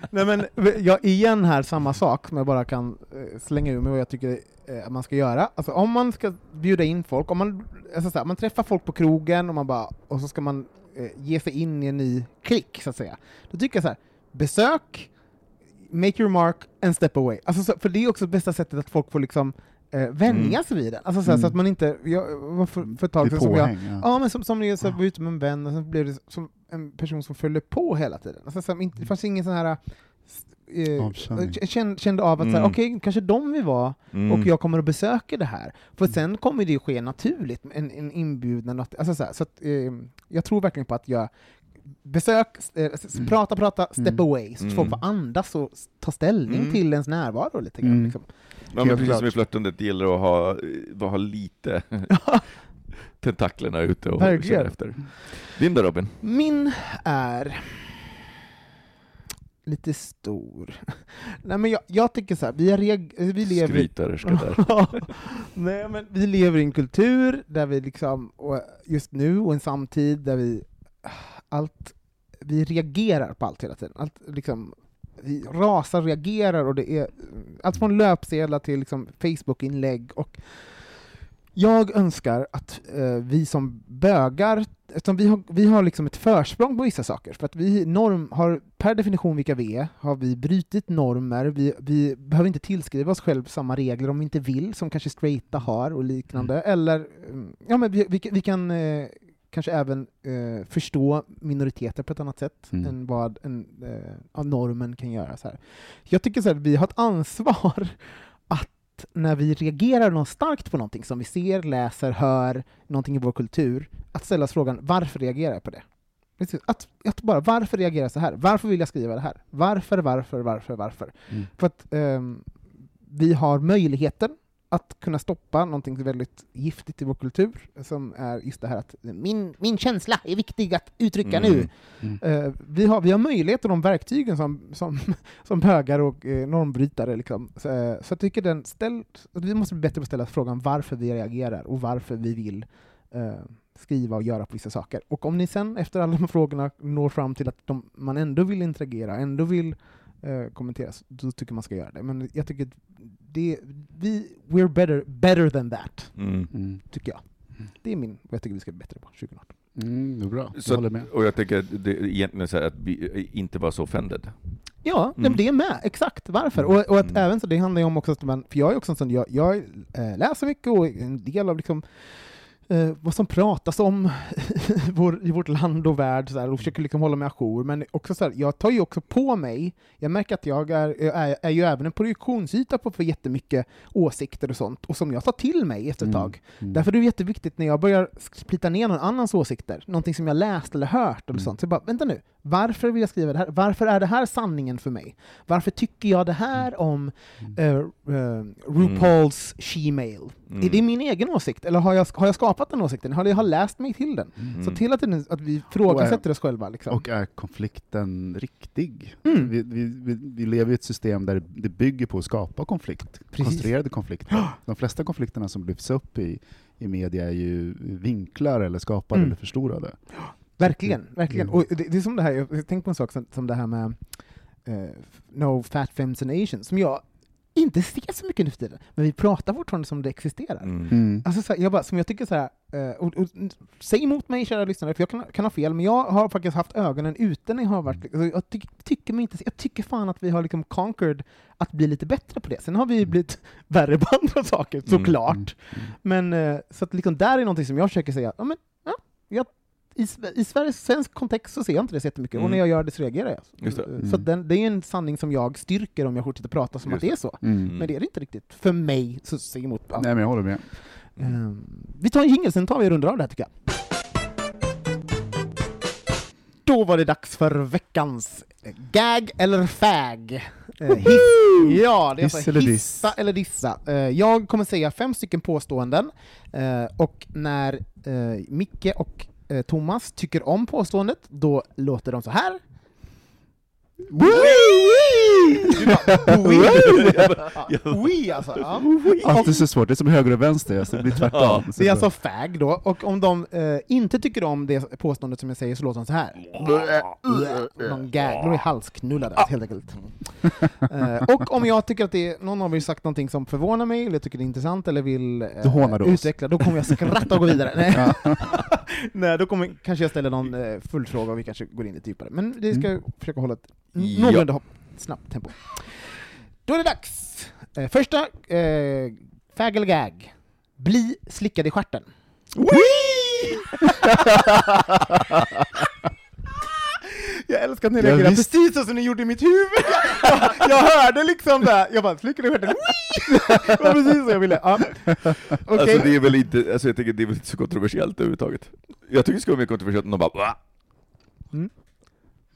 Nej men, jag, igen här samma sak som jag bara kan eh, slänga ur mig vad jag tycker eh, man ska göra. Alltså om man ska bjuda in folk, om man, alltså så här, man träffar folk på krogen och, man bara, och så ska man eh, ge sig in i en ny klick, så att säga. Då tycker jag så här, besök, make your mark and step away. Alltså, så, för det är också bästa sättet att folk får liksom eh, vänja sig vid det. Alltså, så, här, så Mm. att man inte, jag, för, för ett tag sedan som jag. Ja. Ja, men som, som jag så här var ute med en vän, och så blev det som en person som följde på hela tiden. Alltså, så här, det fanns ingen sån här... Eh, Avkänning. jag kände, kände av att så här, Mm. okej, kanske de vi var, Mm. och jag kommer att besöka det här. För sen kommer det ju ske naturligt, en, en inbjudan. Att, alltså, så här, så att, eh, jag tror verkligen på att jag Besök, eh, Mm. prata, prata, step Mm. away, så att Mm. folk får andas och ta ställning Mm. till ens närvaro lite grann. Mm. Liksom. Ja, men precis som i flörtandet, det gäller att ha, eh, ha lite tentaklerna ute och Verkligen. känna efter. Din då Robin? Min är lite stor. Nej men jag, jag tycker så här, vi, reg, vi lever... Skrytarerska där. Nej men vi lever i en kultur där vi liksom, och just nu och en samtid där vi allt vi reagerar på allt hela tiden. Allt, liksom, vi rasar, reagerar och det är allt från löpsedlar till liksom, Facebook-inlägg och jag önskar att eh, vi som bögar, eftersom vi har, vi har liksom ett försprång på vissa saker, för att vi norm, har per definition vilka vi är, har vi brutit normer, vi, vi behöver inte tillskriva oss själva samma regler om vi inte vill, som kanske straighta har och liknande, eller mm, ja, men vi, vi, vi kan eh, kanske även eh, förstå minoriteter på ett annat sätt Mm. än vad en, eh, normen kan göra. Så här. Jag tycker så här, vi har ett ansvar att när vi reagerar något starkt på någonting som vi ser, läser, hör, någonting i vår kultur, att ställa oss frågan varför reagerar jag på det? Att, att bara, varför reagerar jag så här? Varför vill jag skriva det här? Varför, varför, varför, varför? Mm. För att ehm, vi har möjligheten att kunna stoppa någonting väldigt giftigt i vår kultur, som är just det här att min, min känsla är viktig att uttrycka Mm. nu. Mm. Eh, vi, har, vi har möjlighet och de verktygen som, som, som bögar och eh, normbrytare. Liksom. Så, eh, så jag tycker den ställ, vi måste bli bättre på att ställa frågan varför vi reagerar och varför vi vill eh, skriva och göra på vissa saker. Och om ni sen efter alla de frågorna når fram till att de, man ändå vill interagera, ändå vill eh, kommentera, så- då tycker man ska göra det. Men jag tycker att det, vi, we're better, better than that, Mm. Mm. tycker jag. Det är min, vad jag tycker vi ska bli bättre på 2018. Mm, det är bra, jag Så, håller med. och jag tänker att det egentligen så här att vi inte vara så offended. Ja, Mm. men det är med. Exakt. Varför? Och, och att Mm. även så, det handlar ju om också att man, för jag är också en sån, jag, jag eh, läser mycket och är en del av liksom eh, vad som pratas om i, vår, i vårt land och värld så här, och försöker liksom hålla mig ajour, men också så här, jag tar ju också på mig, jag märker att jag är, är, är ju även en projektionsyta på för jättemycket åsikter och sånt, och som jag tar till mig efter ett Mm. tag. Mm. Därför är det jätteviktigt när jag börjar splitta ner någon annans åsikter, någonting som jag läst eller hört eller Mm. sånt, så jag bara, vänta nu, varför vill jag skriva det här? Varför är det här sanningen för mig? Varför tycker jag det här om eh, eh, RuPaul's She-mail? Mm. Är det min egen åsikt, eller har jag, har jag skapat den åsikten? Har jag har läst mig till den? Mm. Så till att, den, att vi frågasätter oss själva. Liksom. Och är konflikten riktig? Mm. Vi, vi, vi, vi lever i ett system där det bygger på att skapa konflikt, Precis. konstruerade konflikter. De flesta konflikterna som lyfts upp i, i media är ju vinklar eller skapade Mm. eller förstorade. Verkligen, verkligen. Mm. Och det, det är som det här, jag tänkte på en sak som, som det här med eh, No Fat Femmes and Asians, som jag inte ser så mycket nu för tiden, men vi pratar fortfarande som det existerar. Mm. Mm. Alltså så här, jag bara, som jag tycker så här, eh, och, och, säg emot mig kära lyssnare, för jag kan, kan ha fel, men jag har faktiskt haft ögonen ute när jag har varit, alltså, jag tyck, tycker mig inte, jag tycker fan att vi har liksom conquered att bli lite bättre på det. Sen har vi blivit värre på andra saker, Mm, såklart. Mm. Men eh, så att liksom där är någonting som jag försöker säga, ja men, ja, jag, i, i Sveriges svensk kontext så ser jag inte det så jättemycket, Mm. och när jag gör det så reagerar jag. Just det. Mm. Så den, det är en sanning som jag styrker om jag fortsätter prata som Just att det är så. Mm. Men det är det inte riktigt. För mig, så säg emot. Ja. Nej men jag håller med. Ehm, vi tar en jingel, sen tar vi och rundar av det här tycker jag. Då var det dags för veckans gag eller fag. Eh, hiss, ja, det är Hiss alltså eller diss. hissa eller dissa. Eh, jag kommer säga fem stycken påståenden, eh, och när Micke och Eh, Thomas tycker om påståendet, då låter de så här. Du bara, wee! Wee alltså. Ja. Alltid så svårt, det är som höger och vänster, så det blir tvärtom. Ja. Så Det är alltså fag då, och om de eh, inte tycker om det påståendet som jag säger så låter de så här. Någon gag, de är halsknullade alltså, helt enkelt. Eh, och om jag tycker att det är, någon av er sagt någonting som förvånar mig, eller tycker det är intressant, eller vill eh, utveckla, då kommer jag skratta och gå vidare. Nej, Nej då kommer, kanske jag ställer någon eh, följdfråga och vi kanske går in lite djupare. Men det ska jag försöka hålla ett. Någorlunda hopp, snabbt tempo. Då är det dags! Eh, första, eh, fag eller gag. Bli slickad i stjärten. Jag älskar att ni Ja, reagerar visst. precis så som ni gjorde i mitt huvud! Jag, jag hörde liksom det, jag bara slickade i stjärten, det var precis så jag ville. Ja. Okej. Alltså det är väl inte, alltså jag tänker det är väl inte så kontroversiellt överhuvudtaget. Jag tycker det skulle vara mer kontroversiellt om de bara Va?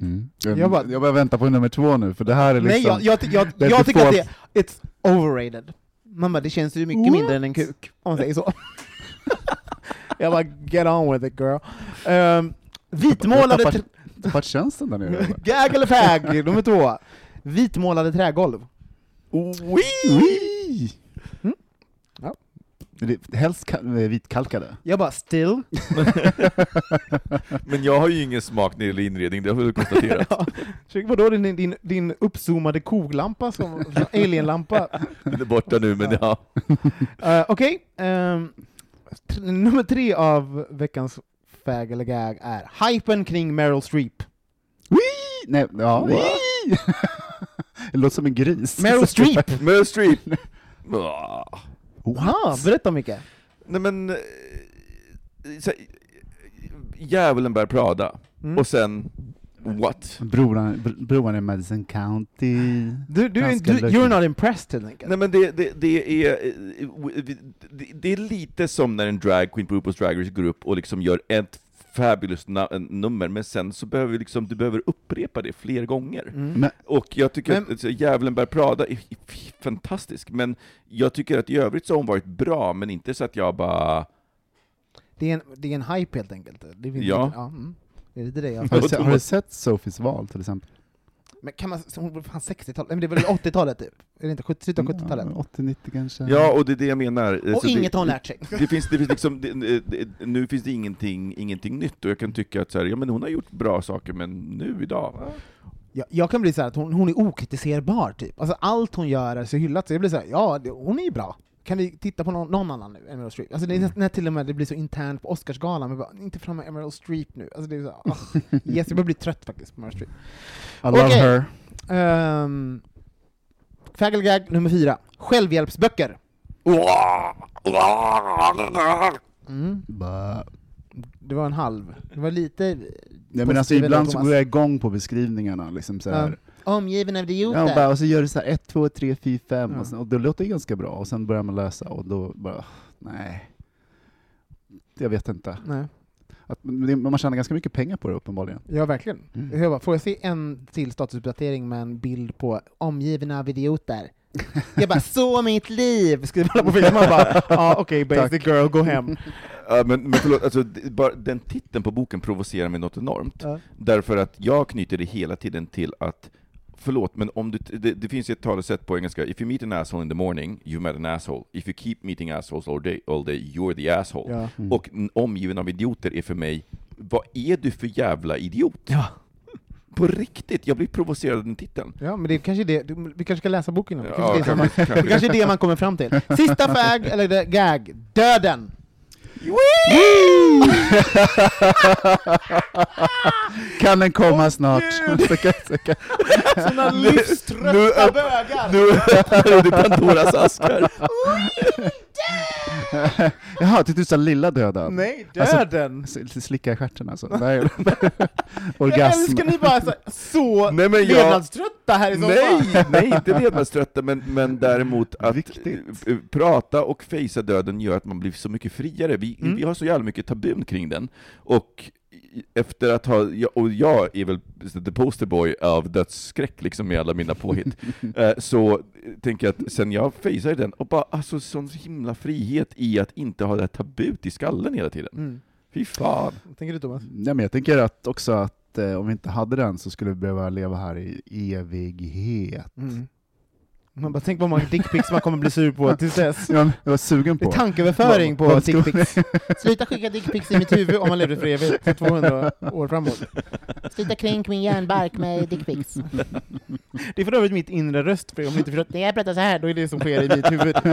Mm. Jag, Jag bara- jag bara väntar på nummer två nu, för det här är liksom... Nej, jag, jag, jag, är jag tycker att det it's overrated. Mamma, det känns ju mycket mindre än en kuk, om man säger så. jag bara, get on with it girl. Um, vitmålade... Jag tappat känslan där nere. gag eller fag, nummer två. Vitmålade trägolv. Wee! Mm. Helst eh, vitkalkade. Jag bara, still. Men jag har ju ingen smak när det gäller inredning, det har vi konstaterat. Ja. Vadå, din, din, din uppzoomade koglampa, som, som alienlampa? Den är borta nu, men ja. Uh, Okej, ehm, t- nummer tre av veckans fag eller gag är hypen kring Meryl Streep. Wee! Nej, ja. det låter som en gris. Meryl Streep! Meryl Streep! Wow, berätta Micke. Nej men, eh, så, djävulen bär Prada, Mm. och sen, what? Broran, br- broran i Madison County. Du, du, Ganska du, you're not impressed helt enkelt. Nej men det, det, det är, eh, det, det är lite som när en drag queen på RuPaul's Drag Race går upp och liksom gör ett fabulous na- nummer, men sen så behöver vi liksom, du behöver upprepa det fler gånger. Mm. Men, Och jag tycker Men- att Djävulen bär Prada är fantastisk, men jag tycker att i övrigt så har hon varit bra, men inte så att jag bara... Det, är en, det är en hype helt enkelt. Det är, Ja. ja mm. det är lite det jag har, du, har du sett Sophies val till exempel? Men kan man, så hon var fan 60-talet, men det är väl 80-talet typ? Är det inte 70, slutet av 70-talet? 80-90 kanske? Ja, och det är det jag menar. Och Så inget det, har hon lärt sig. Det finns, det finns liksom, det, det, nu finns det ingenting, ingenting nytt, och jag kan tycka att så här, ja men hon har gjort bra saker, men nu idag, ja. Jag, jag kan bli så här att hon, hon är okritiserbar typ. Alltså allt hon gör är så hyllat, så jag blir så här, ja, det, hon är ju bra. Kan vi titta på någon, någon annan nu Meryl Streep? Alltså det är nästan när till och med det blir så internt på Oscarsgalan, men bara, inte fram med Meryl Streep nu. Alltså det är så, ah, yes, jag börjar bli trött faktiskt på Meryl Streep. I love Okej. her. Um, Fagelgag nummer fyra. Självhjälpsböcker. Mm. Det var en halv. Det var lite... Ja, men alltså, ibland så går jag igång på beskrivningarna. Liksom så här. Omgiven av idioter. Ja, och, bara, och så gör du så här 1, 2, 3, 4, 5, Ja. och, sen, och det låter ju ganska bra, och sen börjar man läsa, och då bara, nej. Jag vet inte. Nej. Att, man tjänar ganska mycket pengar på det uppenbarligen. Ja, verkligen. Mm. Jag bara, får jag se en till statusuppdatering med en bild på omgiven av idioter? Jag bara, så mitt liv! Skriver alla på filmen och bara, ja okej basic girl, gå hem. Ja, men, men förlåt, alltså, bara, den titeln på boken provocerar mig något enormt. Ja. Därför att jag knyter det hela tiden till att, förlåt, men om du, det, det finns ett talesätt på engelska, if you meet an asshole in the morning, you met an asshole. If you keep meeting assholes all day, all day you're the asshole. Ja. Mm. Och omgiven av idioter är för mig, vad är du för jävla idiot? Ja. På riktigt, jag blir provocerad av den titeln. ja, men det är kanske det, du- vi kanske ska läsa boken nu. Det Ja, kanske, det, är kanske- som man, det kanske är det man kommer fram till. Sista fag, eller gag, döden! Kan den komma snart? Säkert. Såna Nu- livströtta bögar! Nu öppnar du Pandoras askar. Jaha, tyckte du sa lilla döda? Nej, Alltså, döden! S- Slicka i stjärten alltså? Nej. Jag Orgasm. älskar ni bara så, så Nej, men jag- levnadströtta här i sommar! Nej, nej, inte levnadströtta, men, men däremot att Viktigt. eh, prata och fejsa döden gör att man blir så mycket friare. Vi, Mm. vi har så jävla mycket tabun kring den. Och efter att ha, jag- och jag är väl the poster boy av dödsskräck liksom i alla mina påhitt, eh, så tänker jag att sen jag fejsade den, och bara alltså sån himla frihet i att inte ha det här tabut i skallen hela tiden. Mm. Fy fan. Vad tänker du Thomas? Nej, men jag tänker att också att eh, om vi inte hade den så skulle vi behöva leva här i evighet. Mm. Man bara tänk på hur många dickpics man kommer bli sur på tills dess. Jag var sugen Det är på. tankeöverföring på dickpics. Sluta skicka dickpics i mitt huvud om man lever för evigt, för 200 år framåt. Sluta kränk min hjärnbark med dickpics. Det är för övrigt mitt inre röst, för om ni inte förstått det jag pratar så här, då är det som sker i mitt huvud.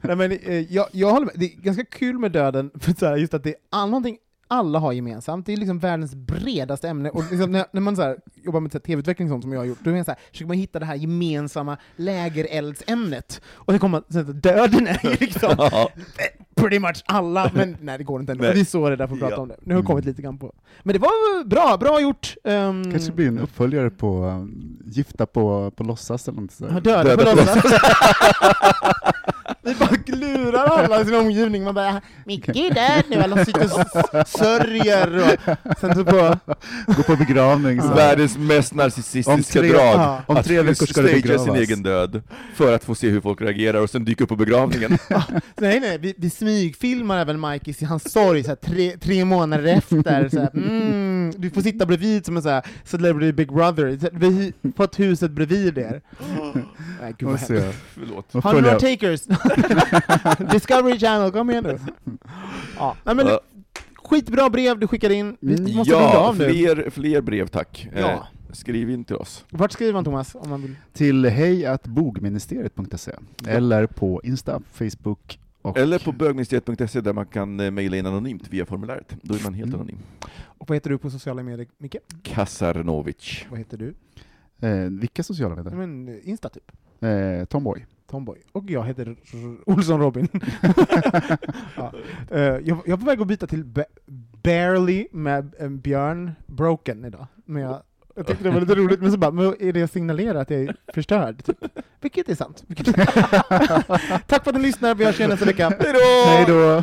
Nej, men, eh, jag, jag håller med, det är ganska kul med döden, för så här, just att det är någonting alla har gemensamt, det är liksom världens bredaste ämne, och liksom när, när man så här, jobbar med tv-utveckling och sånt som jag har gjort, då är man så här, försöker man hitta det här gemensamma lägereldsämnet, och sen kommer man, att döden är ju liksom Ja. pretty much alla, men nej det går inte ändå. Nej. Vi är så rädda för att prata Ja. om det. Nu har vi kommit lite grann på. Men det var bra, bra gjort! Um, kanske blir en uppföljare på um, Gifta på, på låtsas eller något sånt. Döda, Döda på på låtsas. Vi bara lurar alla i sin omgivning, man bara Micke är död nu, alla sitter och sörjer och sen så på... Gå på begravning. Så. Världens mest narcissistiska Om tre- drag. ja, om att tre veckor ska det stagea sin begravas. egen död för att få se hur folk reagerar och sen dyka upp på begravningen. Nej nej, vi, vi smygfilmar även Mike i hans sorg så här, tre, tre månader efter. Så här, mm, du får sitta bredvid som en så här, celebrity big brother, vi har fått huset bredvid er. Nej, gud vad hemskt. Förlåt. Har ni några takers? Discovery Channel, kom igen nu! Ja, nej, men Ja. Skitbra brev du skickar in. Vi måste runda Mm, Ja, av nu. fler, fler brev tack. Ja. Eh, skriv in till oss. Vart skriver man Thomas? Om man vill? Till hejatbogministeriet.se eller på Insta, Facebook och... Eller på bögministeriet.se där man kan eh, mejla in anonymt via formuläret. Då är man helt Mm. anonym. Och vad heter du på sociala medier, Micke? Kasarnovic. Vad heter du? Eh, vilka sociala medier? Men, eh, Insta typ. Eh, Tomboy. Tomboy. Och jag heter Olsson Robin. ja. Eh, jag, jag är på väg att byta till Ba- Barely med en Björn Broken idag. Men jag, jag tyckte det var lite roligt, men så bara, men är det att signalera att jag är förstörd? Typ. Vilket är sant. Vilket... Tack för att ni lyssnar, vi hörs igen nästa vecka. Hej då! Hej då!